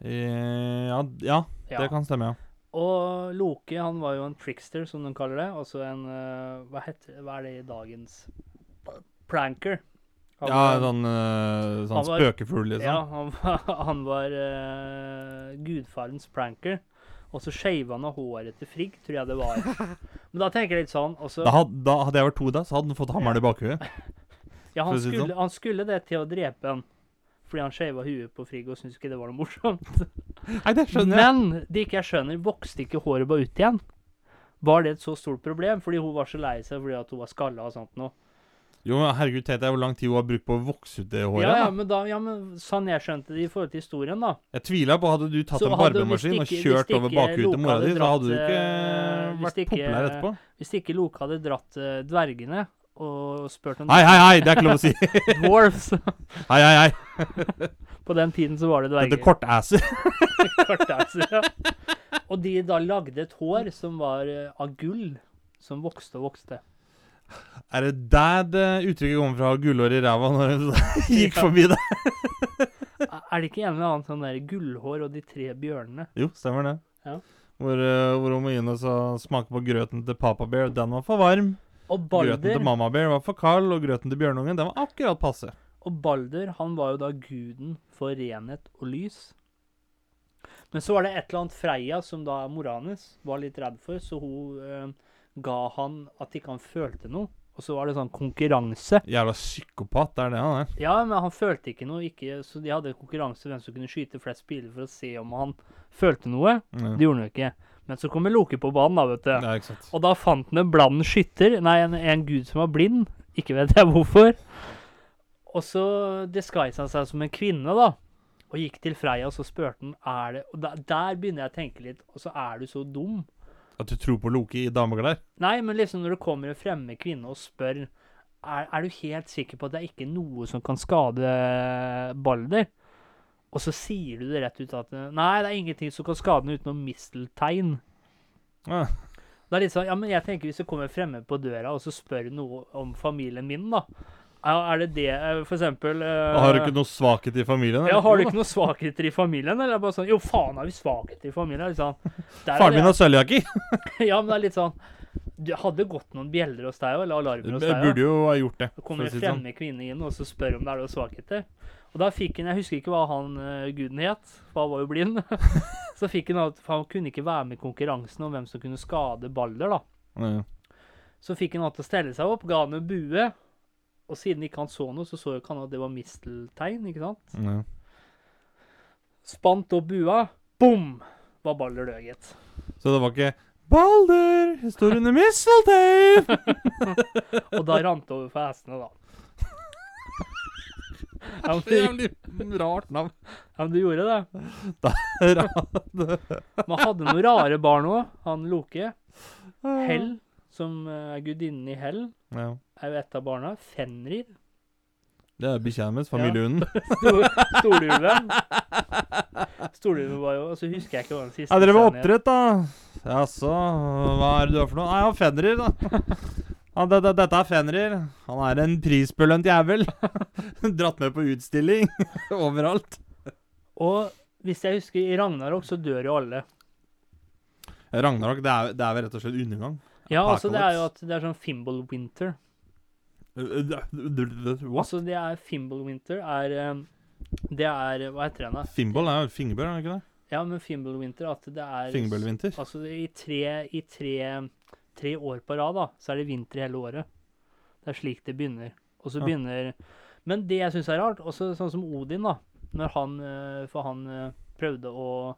Speaker 2: Eh, ja, ja,
Speaker 1: Ja.
Speaker 2: det kan stemme, ja.
Speaker 1: Og Loke, han var jo en trickster, som de kaller det. Altså en eh, hva, heter, hva er det i dagens Pranker. Han
Speaker 2: Ja,
Speaker 1: var-
Speaker 2: sånn, eh, sånn spøkefugl, liksom.
Speaker 1: Ja, han var, han var uh, gudfarens pranker. Og så skeiva han av håret til Frigg, tror jeg det var. Men da tenker jeg litt sånn også,
Speaker 2: Da, had, da hadde jeg vært to da, så hadde han fått hammeren i bakhuet.
Speaker 1: Ja, han skulle, han skulle det til å drepe han. Fordi han skeiva huet på Frigg og syntes ikke det var noe morsomt.
Speaker 2: Nei, det skjønner jeg.
Speaker 1: Men det ikke jeg skjønner, vokste ikke håret bare ut igjen? Var det et så stort problem? Fordi hun var så lei seg fordi at hun var skalla og sånt noe.
Speaker 2: Jo, men herregud, tenk deg hvor lang tid hun har brukt på å vokse ut det håret.
Speaker 1: Ja, ja,
Speaker 2: da.
Speaker 1: men da, ja, men sånn jeg skjønte det i forhold til historien, da.
Speaker 2: Jeg tviler på, hadde du tatt
Speaker 1: Så
Speaker 2: en barbemaskin og kjørt over bakhuet til mora di, så hadde du ikke
Speaker 1: eh,
Speaker 2: vært
Speaker 1: ikke-
Speaker 2: populær etterpå.
Speaker 1: Hvis ikke Loke hadde dratt eh, dvergene og spurt om
Speaker 2: Hei, hei, hei, det er ikke lov å si.
Speaker 1: dwarfs
Speaker 2: Hei, hei, hei.
Speaker 1: På den tiden så var det
Speaker 2: Dette
Speaker 1: dverger.
Speaker 2: er kortasser.
Speaker 1: Kortasser, ja. Og de da lagde et hår som var eh, av gull, som vokste og vokste.
Speaker 2: Er det der det uttrykket kommer fra, gullhår i ræva, når hun gikk forbi det?
Speaker 1: er det ikke en eller annen sånn der gullhår og de tre bjørnene?
Speaker 2: Jo, stemmer det.
Speaker 1: Ja.
Speaker 2: Hvor, uh, hvor hun må inn og smake på grøten til Papa Bear. Den var for varm.
Speaker 1: Og
Speaker 2: Grøten til Mamma Bear var for kald, og grøten til bjørnungen den var akkurat passe.
Speaker 1: og Balder, han var jo da guden for renhet og lys. Men så var det et eller annet Freya, som da mora var litt redd for, så hun eh, ga han at ikke han følte noe. Og så var det sånn konkurranse.
Speaker 2: Jævla psykopat, det er det han er.
Speaker 1: Ja, men han følte ikke noe, ikke, så de hadde konkurranse hvem som kunne skyte flest piler for å se om han følte noe.
Speaker 2: Mm.
Speaker 1: Det gjorde han jo ikke. Men så kommer Loke på banen, da, vet du.
Speaker 2: Ja, ikke sant.
Speaker 1: Og da fant han en bland skytter, nei, en, en gud som var blind. Ikke vet jeg hvorfor. Og så disguisa han seg som en kvinne, da. Og gikk til Freia, og så spurte han er det Og der, der begynner jeg å tenke litt. Og så er du så dum.
Speaker 2: At du tror på Loki i dameklær?
Speaker 1: Nei, men liksom når det kommer en fremmed kvinne og spør er, er du helt sikker på at det er ikke noe som kan skade Balder? Og så sier du det rett ut at nei, det er ingenting som kan skade den utenom misteltein.
Speaker 2: Ja.
Speaker 1: Det er litt sånn, ja, men jeg tenker Hvis det kommer fremme på døra og så spør noe om familien min, da Er er det det eh, For eksempel
Speaker 2: uh, Har du ikke noe svakhet i familien? eller?
Speaker 1: ja, Har du ikke noen svakheter i familien? Eller er bare sånn Jo, faen, har vi svakheter i familien? Liksom.
Speaker 2: Faren min har sølvjakke!
Speaker 1: Ja, men det er litt sånn Du hadde gått noen bjeller hos deg òg, eller alarmer hos
Speaker 2: deg
Speaker 1: deg
Speaker 2: burde jo ha gjort det.
Speaker 1: Så kommer en
Speaker 2: sånn.
Speaker 1: fremmed kvinne inn og så spør om det er noen svakheter. Og da fikk han Jeg husker ikke hva han uh, guden het, for han var jo blind. så fikk han at han kunne ikke være med i konkurransen om hvem som kunne skade Balder, da.
Speaker 2: Ja.
Speaker 1: Så fikk han han til å stelle seg opp, ga han en bue. Og siden ikke han så noe, så så jo ikke han at det var misteltegn, ikke sant?
Speaker 2: Ja.
Speaker 1: Spant opp bua, bom, var Balder død, gitt.
Speaker 2: Så det var ikke Balder, står under misteltein!
Speaker 1: Og da rant det over for hestene, da. Ja, men,
Speaker 2: Det er jævlig rart navn.
Speaker 1: ja, men du gjorde det. Man hadde noen rare barn òg. Han Loke. Hell, som er gudinnen i hell,
Speaker 2: Ja.
Speaker 1: Er jo et av barna. Fenrir.
Speaker 2: Det er bikkja hennes, familiehunden.
Speaker 1: Ja. Storulven. Storulven var jo Og så husker jeg ikke hva den siste
Speaker 2: Jeg drev med oppdrett, da. Jaså, hva er det du har for noe? Nei, ja, Fenrir, da. Ja, det, det, dette er Fenrir. Han er en prisbelønt jævel. Dratt med på utstilling overalt.
Speaker 1: Og hvis jeg husker, i Ragnarok så dør jo alle.
Speaker 2: Ragnarok, det er, det er vel rett og slett undergang?
Speaker 1: Ja, altså det er jo at det er sånn Fimble Winter.
Speaker 2: What?
Speaker 1: Altså det er Fimble Winter er eh, Det er Hva heter den, da?
Speaker 2: Fimball er jo fingerbøl, er det ikke det?
Speaker 1: Ja, men Fimble Winter at det er
Speaker 2: Fingerbølvinter.
Speaker 1: Altså i tre, i tre, tre år på rad, da, så er det vinter hele året. Det er slik det begynner. Og så
Speaker 2: Ja.
Speaker 1: begynner Men det jeg syns er rart, også sånn som Odin, da. Når han eh, For han eh, prøvde å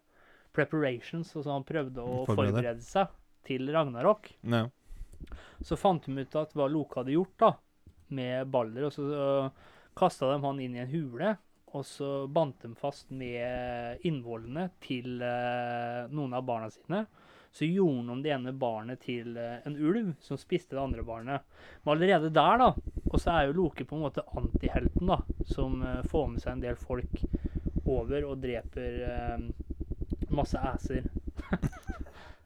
Speaker 1: Preparations, altså han prøvde å
Speaker 2: Forberede.
Speaker 1: forberede seg til Ragnarok.
Speaker 2: Ja.
Speaker 1: Så fant de ut at hva Loke hadde gjort da, med baller, og så uh, kasta de han inn i en hule. Og så bandt de fast med innvollene til eh, noen av barna sine. Så gjorde de det ene barnet til eh, en ulv som spiste det andre barnet. Men allerede der, da, og så er jo Loke på en måte antihelten, da, som eh, får med seg en del folk over og dreper masse æser.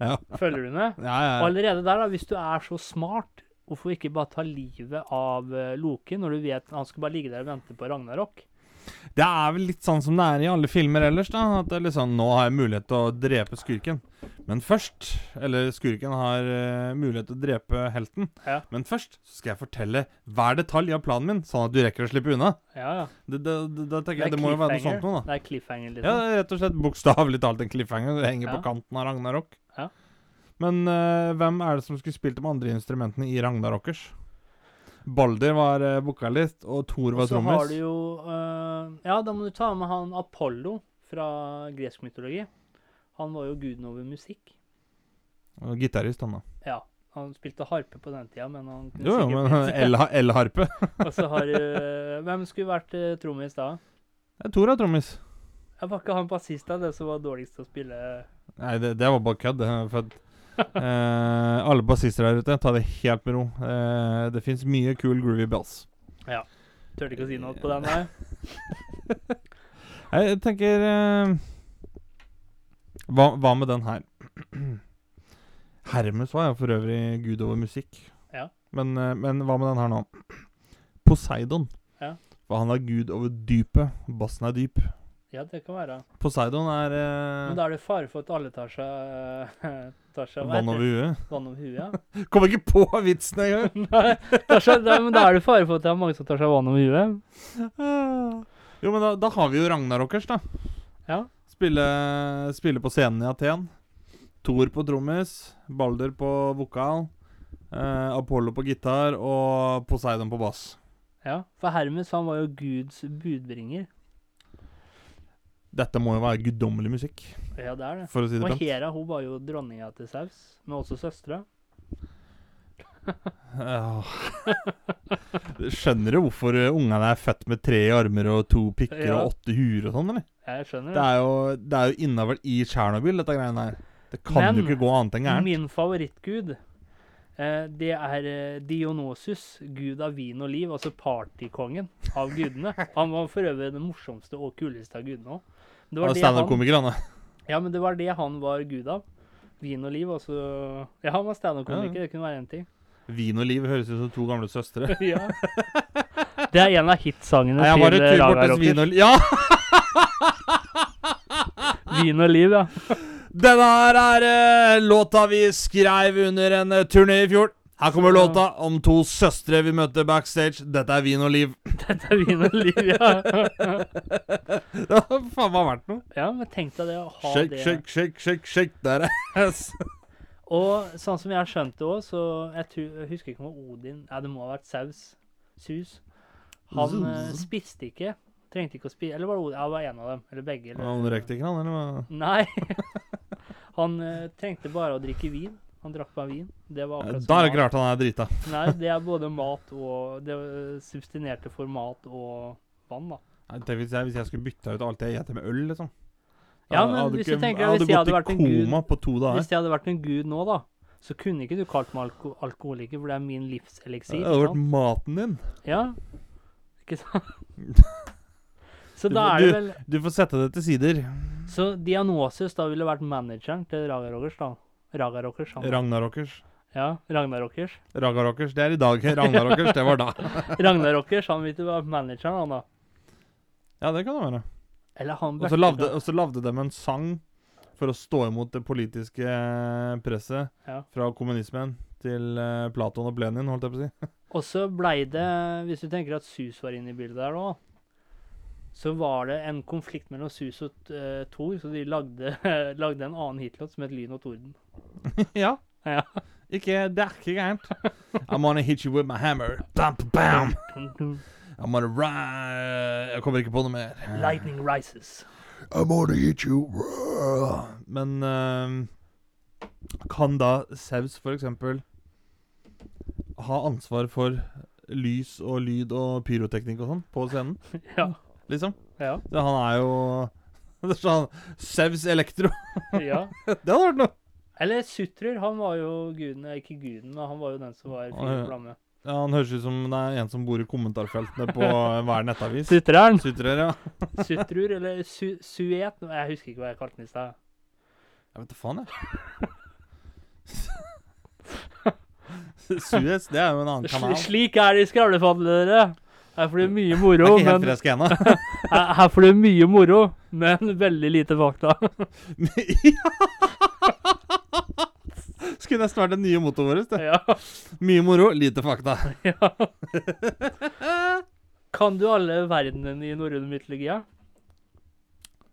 Speaker 2: Ja.
Speaker 1: Følger du med?
Speaker 2: Ja, ja,
Speaker 1: Og allerede der, da, hvis du er så smart, hvorfor ikke bare ta livet av Loki når du vet han skal bare ligge der og vente på Ragnarok?
Speaker 2: Det er vel litt sånn som det er i alle filmer ellers, da. At det er litt sånn Nå har jeg mulighet til å drepe skurken. Men først Eller skurken har uh, mulighet til å drepe helten.
Speaker 1: Ja.
Speaker 2: Men først så skal jeg fortelle hver detalj av planen min, sånn at du rekker å slippe unna.
Speaker 1: Ja, ja.
Speaker 2: Det, det, det, det tenker jeg, det må jo være noe sånt noe, da.
Speaker 1: Det er cliffhanger,
Speaker 2: Ja,
Speaker 1: liksom.
Speaker 2: det er rett og slett bokstavelig talt en cliffhanger. Det henger
Speaker 1: Ja.
Speaker 2: på kanten av Ragnarok. Men uh, hvem er det som skulle spilt de andre instrumentene i Ragnarokers? Balder var uh, vokalist, og Thor
Speaker 1: Og
Speaker 2: var
Speaker 1: så har du jo uh, Ja, da må du ta med han Apollo fra gresk mytologi. Han var jo guden over musikk.
Speaker 2: Og Gitarist, han da.
Speaker 1: Ja. Han spilte harpe på den tida, men han kunne
Speaker 2: Jo, jo, men L-harpe.
Speaker 1: Og så har du Hvem skulle vært uh, trommis da?
Speaker 2: Thor er trommis.
Speaker 1: Jeg var ikke han bassist da, det som var dårligst til å spille
Speaker 2: Nei, det, det var bare kødd. For eh, alle bassister der ute, ta det helt med ro. Eh, det fins mye cool groovy bells.
Speaker 1: Turte ikke å si noe på den der.
Speaker 2: Jeg tenker eh, hva, hva med den her? Hermes var jo for øvrig gud over musikk.
Speaker 1: Ja.
Speaker 2: Men, eh, men hva med den her nå? Poseidon.
Speaker 1: Ja.
Speaker 2: For han er gud over dypet. Bassen er dyp.
Speaker 1: Ja, det kan være.
Speaker 2: Poseidon er
Speaker 1: Men
Speaker 2: eh,
Speaker 1: da er det fare for at alle tar seg, tar seg
Speaker 2: vann over huet.
Speaker 1: vann over huet. Ja.
Speaker 2: Kommer ikke på vitsen engang!
Speaker 1: Nei, tar seg, nei, men da er det fare for at det er mange som tar seg vann over huet.
Speaker 2: Jo, men da, da har vi jo Ragnarokers, da.
Speaker 1: Ja.
Speaker 2: Spille, spille på scenen i Aten. Thor på trommis, Balder på vokal, eh, Apollo på gitar og Poseidon på bass.
Speaker 1: ja. For Hermes han var jo Guds budbringer.
Speaker 2: Dette må jo være guddommelig musikk,
Speaker 1: Ja, det er det.
Speaker 2: for å si det
Speaker 1: Og
Speaker 2: pent.
Speaker 1: Hera hun var jo dronninga til Saus, men også søstre.
Speaker 2: Ja. Skjønner du hvorfor eh, ungene er født med tre armer og to pikker
Speaker 1: Ja.
Speaker 2: og åtte huer og sånn, eller?
Speaker 1: Jeg skjønner
Speaker 2: Det er jo, det er jo innavl i Tsjernobyl, dette greiene her. Det kan
Speaker 1: Men
Speaker 2: jo ikke gå annet enn gærent.
Speaker 1: Min favorittgud, eh, det er Dionosus, Dionysus, gud av vin og liv, altså partykongen av gudene. Han var for øvrig den morsomste og kuleste av gudene òg. Det, var han-
Speaker 2: standup-komiker, han.
Speaker 1: ja, men det var det han var gud av. Vin og liv, altså Ja, han var standup-komiker, det kunne være én ting.
Speaker 2: Vin og liv høres ut som to gamle søstre.
Speaker 1: ja. Det er en av hitsangene
Speaker 2: Nei,
Speaker 1: til eh, Raga
Speaker 2: hos Vin og Liv. Ja!
Speaker 1: Vin og liv, ja.
Speaker 2: Denne her er uh, låta vi skrev under en uh, turné i fjor. Her kommer låta om to søstre vi møter backstage. Dette er Vin og Liv.
Speaker 1: Dette er vin og liv, ja.
Speaker 2: Det har faen meg vært noe.
Speaker 1: ja, men tenk deg det å ha
Speaker 2: Shake,
Speaker 1: det
Speaker 2: shake, shake, shake, shake. Der er
Speaker 1: Og sånn som jeg har skjønt det òg, så jeg, tror, jeg husker ikke om Odin Ja, det må ha vært Saus. Sus. Han
Speaker 2: Zuz.
Speaker 1: Spiste ikke. Trengte ikke å spise Eller var det Odin? Ja, det var en av dem. Eller begge. Eller.
Speaker 2: Han røykte ikke, han, eller hva?
Speaker 1: Nei. han eh, trengte bare å drikke vin. Han drakk bare vin. Det var akkurat
Speaker 2: Da er det ikke rart han er drita.
Speaker 1: Nei, det er både mat og Det eh, substinerte for mat og vann, da.
Speaker 2: Nei, tenk Hvis jeg, hvis jeg skulle bytta ut alt jeg spiser med øl, liksom.
Speaker 1: Ja, men
Speaker 2: hadde
Speaker 1: hvis du tenker
Speaker 2: hadde
Speaker 1: hvis jeg hadde vært en gud-. Hvis jeg hadde vært en gud nå, da, så kunne ikke du kalt meg alko alkoholiker, for det er min livseliksir.
Speaker 2: Det hadde vært maten din.
Speaker 1: Ja. Ikke sant? Så da er det vel
Speaker 2: Du får sette det til sider.
Speaker 1: Så Dianosis da ville vært manageren til Raga Rogers, da. Raga Rockers, han.
Speaker 2: Ragnarokers.
Speaker 1: Ja, Ragnar Rockers.
Speaker 2: Ragarokers, det er i dag. Ragnarokers, det var da.
Speaker 1: Ragnar han vet du var manageren, han da.
Speaker 2: Ja, det kan det være.
Speaker 1: Eller han
Speaker 2: Og så lagde, og så lagde de en sang for å stå imot det politiske eh, presset
Speaker 1: Ja.
Speaker 2: fra kommunismen til eh, Platon og Lenin, holdt jeg på å si.
Speaker 1: Og så blei det, hvis du tenker at Sus var inne i bildet der nå, så var det en konflikt mellom Sus og uh, Thor, så de lagde, lagde en annen hitlåt som het Lyn og torden.
Speaker 2: ja.
Speaker 1: Ja.
Speaker 2: Ikke, det er ikke gærent. I'm gonna hit you with my hammer. Bam, bam. I'm gonna ri Jeg kommer ikke på noe mer.
Speaker 1: Lightning rises.
Speaker 2: I'm gonna hit you. Men uh, kan da Saus for eksempel ha ansvar for lys og lyd og pyroteknikk og sånn på scenen,
Speaker 1: Ja.
Speaker 2: liksom?
Speaker 1: Ja.
Speaker 2: Så han er jo Saus Elektro.
Speaker 1: ja.
Speaker 2: Det hadde vært noe.
Speaker 1: Eller Sutrer, han var jo guden, ikke guden, men han var jo den som var
Speaker 2: Ja,
Speaker 1: fyr flamme.
Speaker 2: Ja, Han høres ut som det er en som bor i kommentarfeltene på hver nettavis.
Speaker 1: Sutreren!
Speaker 2: Sutrer, ja.
Speaker 1: Sutrur, eller su Suet Jeg husker ikke hva jeg kalte den i stad.
Speaker 2: Jeg vet da faen, jeg. Suez, det er jo en annen kanal.
Speaker 1: Sl slik er det i dere. Her får du mye moro,
Speaker 2: Jeg ikke helt
Speaker 1: men her, får du mye moro, men veldig lite fakta.
Speaker 2: Skulle nesten vært den nye mottoet vårt. det.
Speaker 1: ja.
Speaker 2: Mye moro, lite fakta.
Speaker 1: ja. Kan du alle verdenene i norrøn mytologi? Ja?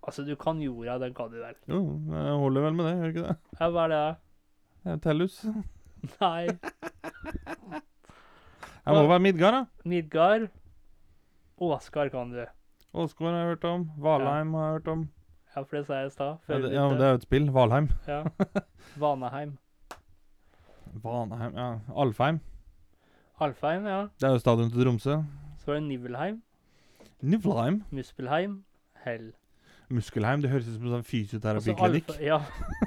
Speaker 1: Altså, du kan jorda, den kan du vel.
Speaker 2: Jo, jeg holder vel med det, gjør ikke det?
Speaker 1: Ja, hva er det?
Speaker 2: det er Tellus.
Speaker 1: Nei.
Speaker 2: Jeg må være Midgard, da.
Speaker 1: Midgard. Åsgard kan du.
Speaker 2: Åsgard har jeg hørt om. Valheim har jeg hørt om.
Speaker 1: Ja, for det sa jeg i stad.
Speaker 2: Ja, det, ja, det er jo et spill. Valheim.
Speaker 1: Ja. Vanaheim.
Speaker 2: Vanheim, ja. Alfheim.
Speaker 1: Alfheim, ja.
Speaker 2: Det er jo stadion til Tromsø.
Speaker 1: Så var det Nivelheim.
Speaker 2: Nivelheim?
Speaker 1: Muspelheim. Hell.
Speaker 2: Muskelheim. Det høres ut som en sånn fysioterapiklinikk.
Speaker 1: Ja.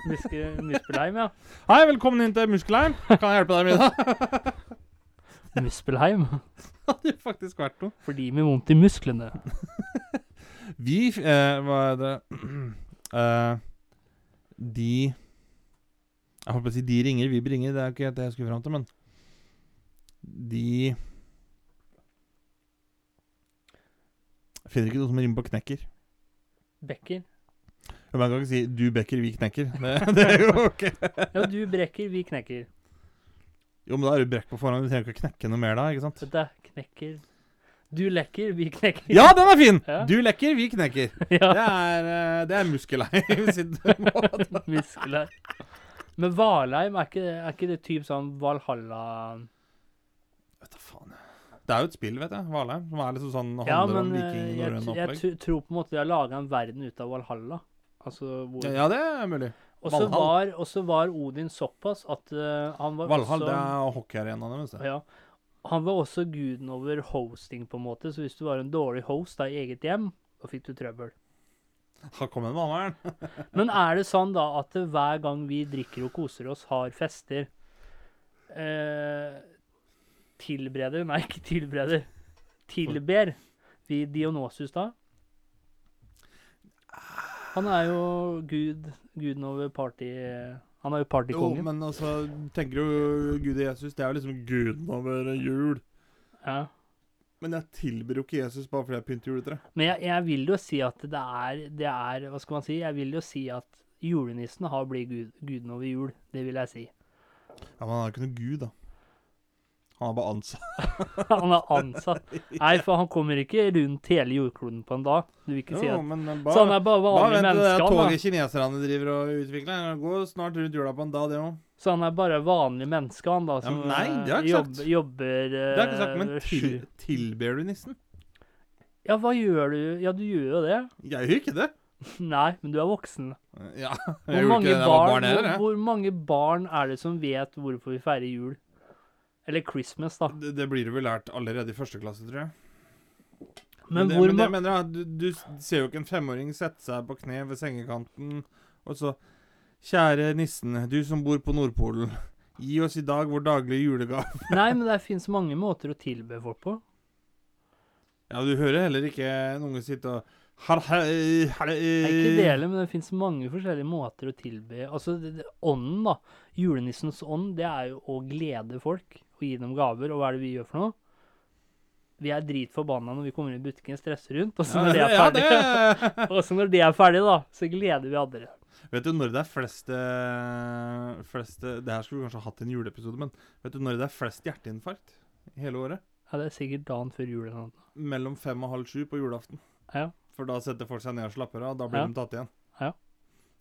Speaker 1: Muske- Muspelheim, ja.
Speaker 2: Hei, velkommen inn til Muskelheim. Kan jeg hjelpe deg med det?
Speaker 1: Muspelheim.
Speaker 2: hadde jo faktisk vært noe.
Speaker 1: For de med vondt i musklene.
Speaker 2: Vi eh, Hva er det eh, De Jeg holdt på å si de ringer, vi bringer. Det er ikke det jeg skulle fram til, men De Jeg Finner ikke noe som rimer på knekker.
Speaker 1: Bekker.
Speaker 2: Men Man kan ikke si 'du bekker, vi knekker'. Det, det er jo ok.
Speaker 1: Ja, du brekker, vi knekker.
Speaker 2: Jo, men da er du brekk på forhånd. Du trenger ikke å knekke noe mer da, ikke sant?
Speaker 1: Du, knekker. Du lekker, vi knekker.
Speaker 2: Ja, den er fin!
Speaker 1: Ja.
Speaker 2: Du lekker, vi knekker.
Speaker 1: ja.
Speaker 2: Det er, eh, det er muskelei.
Speaker 1: Muskler. Men Valheim, er ikke, er ikke det typ sånn Valhalla
Speaker 2: Vet da faen. Det er jo et spill, vet jeg. Valheim. Som er liksom sånn
Speaker 1: Ja,
Speaker 2: handler
Speaker 1: men
Speaker 2: om
Speaker 1: eh, jeg,
Speaker 2: vikingnorrøn
Speaker 1: jeg, tror på en måte de har laga en verden ut av Valhalla. Altså hvor
Speaker 2: Ja, ja, det er mulig.
Speaker 1: Og så
Speaker 2: Valhall.
Speaker 1: var, og så var Odin såpass at uh, han var
Speaker 2: Valhall,
Speaker 1: også
Speaker 2: det er hockeyarenaen deres. det.
Speaker 1: ja, Han var også guden over hosting, på en måte. Så hvis du var en dårlig host da, i eget hjem, da fikk du trøbbel.
Speaker 2: Da kom en vannvern.
Speaker 1: Men er det sånn da at hver gang vi drikker og koser oss, har fester eh, Tilbereder Nei, ikke tilbereder. Tilber vi Dionysus da? Han er jo gud, guden over party... Han er jo
Speaker 2: Jo, men altså, tenker du Gud og Jesus, det er jo liksom guden over jul.
Speaker 1: Ja.
Speaker 2: Men jeg tilber jo ikke Jesus bare fordi jeg pynter juletre.
Speaker 1: Men jeg, jeg vil jo si at det er, det er Hva skal man si? Jeg vil jo si at julenissen har blitt gud, guden over jul. Det vil jeg si.
Speaker 2: Ja, Men han er ikke noe gud, da. Han er bare ansatt.
Speaker 1: Han er ansatt. Nei, for han kommer ikke rundt hele jordkloden på en dag. Du vil ikke si at
Speaker 2: men bare,
Speaker 1: Så han
Speaker 2: bare,
Speaker 1: er bare
Speaker 2: bare
Speaker 1: vanlig
Speaker 2: vent til det
Speaker 1: menneske,
Speaker 2: toget kineserne driver og utvikler. han går snart rundt jula på en dag, det òg.
Speaker 1: Så han er bare vanlig menneske, han da, som
Speaker 2: ja, nei, det har jeg
Speaker 1: eh,
Speaker 2: ikke
Speaker 1: jobb,
Speaker 2: sagt.
Speaker 1: jobber
Speaker 2: Det har jeg ikke sagt, men
Speaker 1: eh,
Speaker 2: til, tilber du nissen?
Speaker 1: Ja, hva gjør du? Ja, du gjør jo det.
Speaker 2: Jeg gjør ikke det.
Speaker 1: Nei, men du er voksen.
Speaker 2: Ja, jeg
Speaker 1: Hvor mange,
Speaker 2: ikke det
Speaker 1: barn,
Speaker 2: barn
Speaker 1: hvor, hvor mange barn er det som vet hvorfor vi feirer jul? Eller Christmas, da.
Speaker 2: Det, det blir du vel lært allerede i første klasse, tror jeg.
Speaker 1: Men,
Speaker 2: det,
Speaker 1: hvor
Speaker 2: men det mener jeg, du, du ser jo ikke en femåring sette seg på kne ved sengekanten og så Kjære nissen, du som bor på Nordpolen. Gi oss i dag vår daglige julegave.
Speaker 1: Nei, men det fins mange måter å tilbe folk på.
Speaker 2: Ja, du hører heller ikke en unge sitte og har,
Speaker 1: Nei, ikke dele, men det fins mange forskjellige måter å tilbe Altså, det, det, ånden, da. Julenissens ånd, det er jo å glede folk og gi dem gaver. Og hva er det vi gjør for noe? Vi er dritforbanna når vi kommer inn i butikken, stresser rundt. Og så når det er
Speaker 2: Ja,
Speaker 1: ferdig,
Speaker 2: det-
Speaker 1: og så når det er ferdig, da, så gleder vi andre.
Speaker 2: Vet du når det er flest eh, flest eh, Det her skulle vi kanskje hatt i en juleepisode, men vet du når det er flest hjerteinfarkt i hele året?
Speaker 1: Ja, det er sikkert dagen før jul eller noe.
Speaker 2: Mellom fem og halv sju på julaften.
Speaker 1: Ja.
Speaker 2: For da setter folk seg ned og slapper av, og da blir
Speaker 1: Ja.
Speaker 2: de tatt igjen.
Speaker 1: Ja.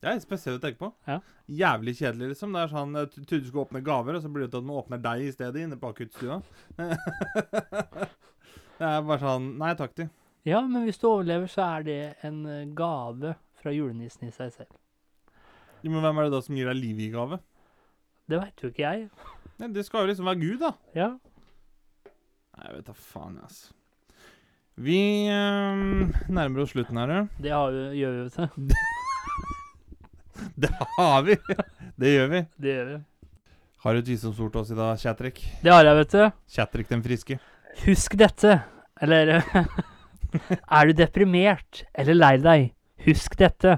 Speaker 2: Det er spesielt å tenke på.
Speaker 1: Ja.
Speaker 2: Jævlig kjedelig, liksom. Det er sånn, Jeg trodde du skulle åpne gaver, og så blir det til at de åpner deg i stedet inne på akuttstua. det er bare sånn Nei takk, du.
Speaker 1: Ja, men hvis du overlever, så er det en eh, gave fra julenissen i seg selv.
Speaker 2: Men hvem er det da som gir deg liv i gave?
Speaker 1: Det veit jo ikke jeg.
Speaker 2: Nei, det skal jo liksom være Gud, da.
Speaker 1: Ja.
Speaker 2: Nei, jeg vet da faen, jeg, altså. Vi ehm, nærmer oss slutten her, du.
Speaker 1: Det har vi, gjør vi, vet du.
Speaker 2: Det har vi! Det gjør vi.
Speaker 1: Det gjør vi.
Speaker 2: Har du et visdomsord til oss i dag, Kjatrik?
Speaker 1: Det har jeg, vet du.
Speaker 2: Kjatrik den friske.
Speaker 1: Husk dette. Eller Er du deprimert eller lei deg? Husk dette.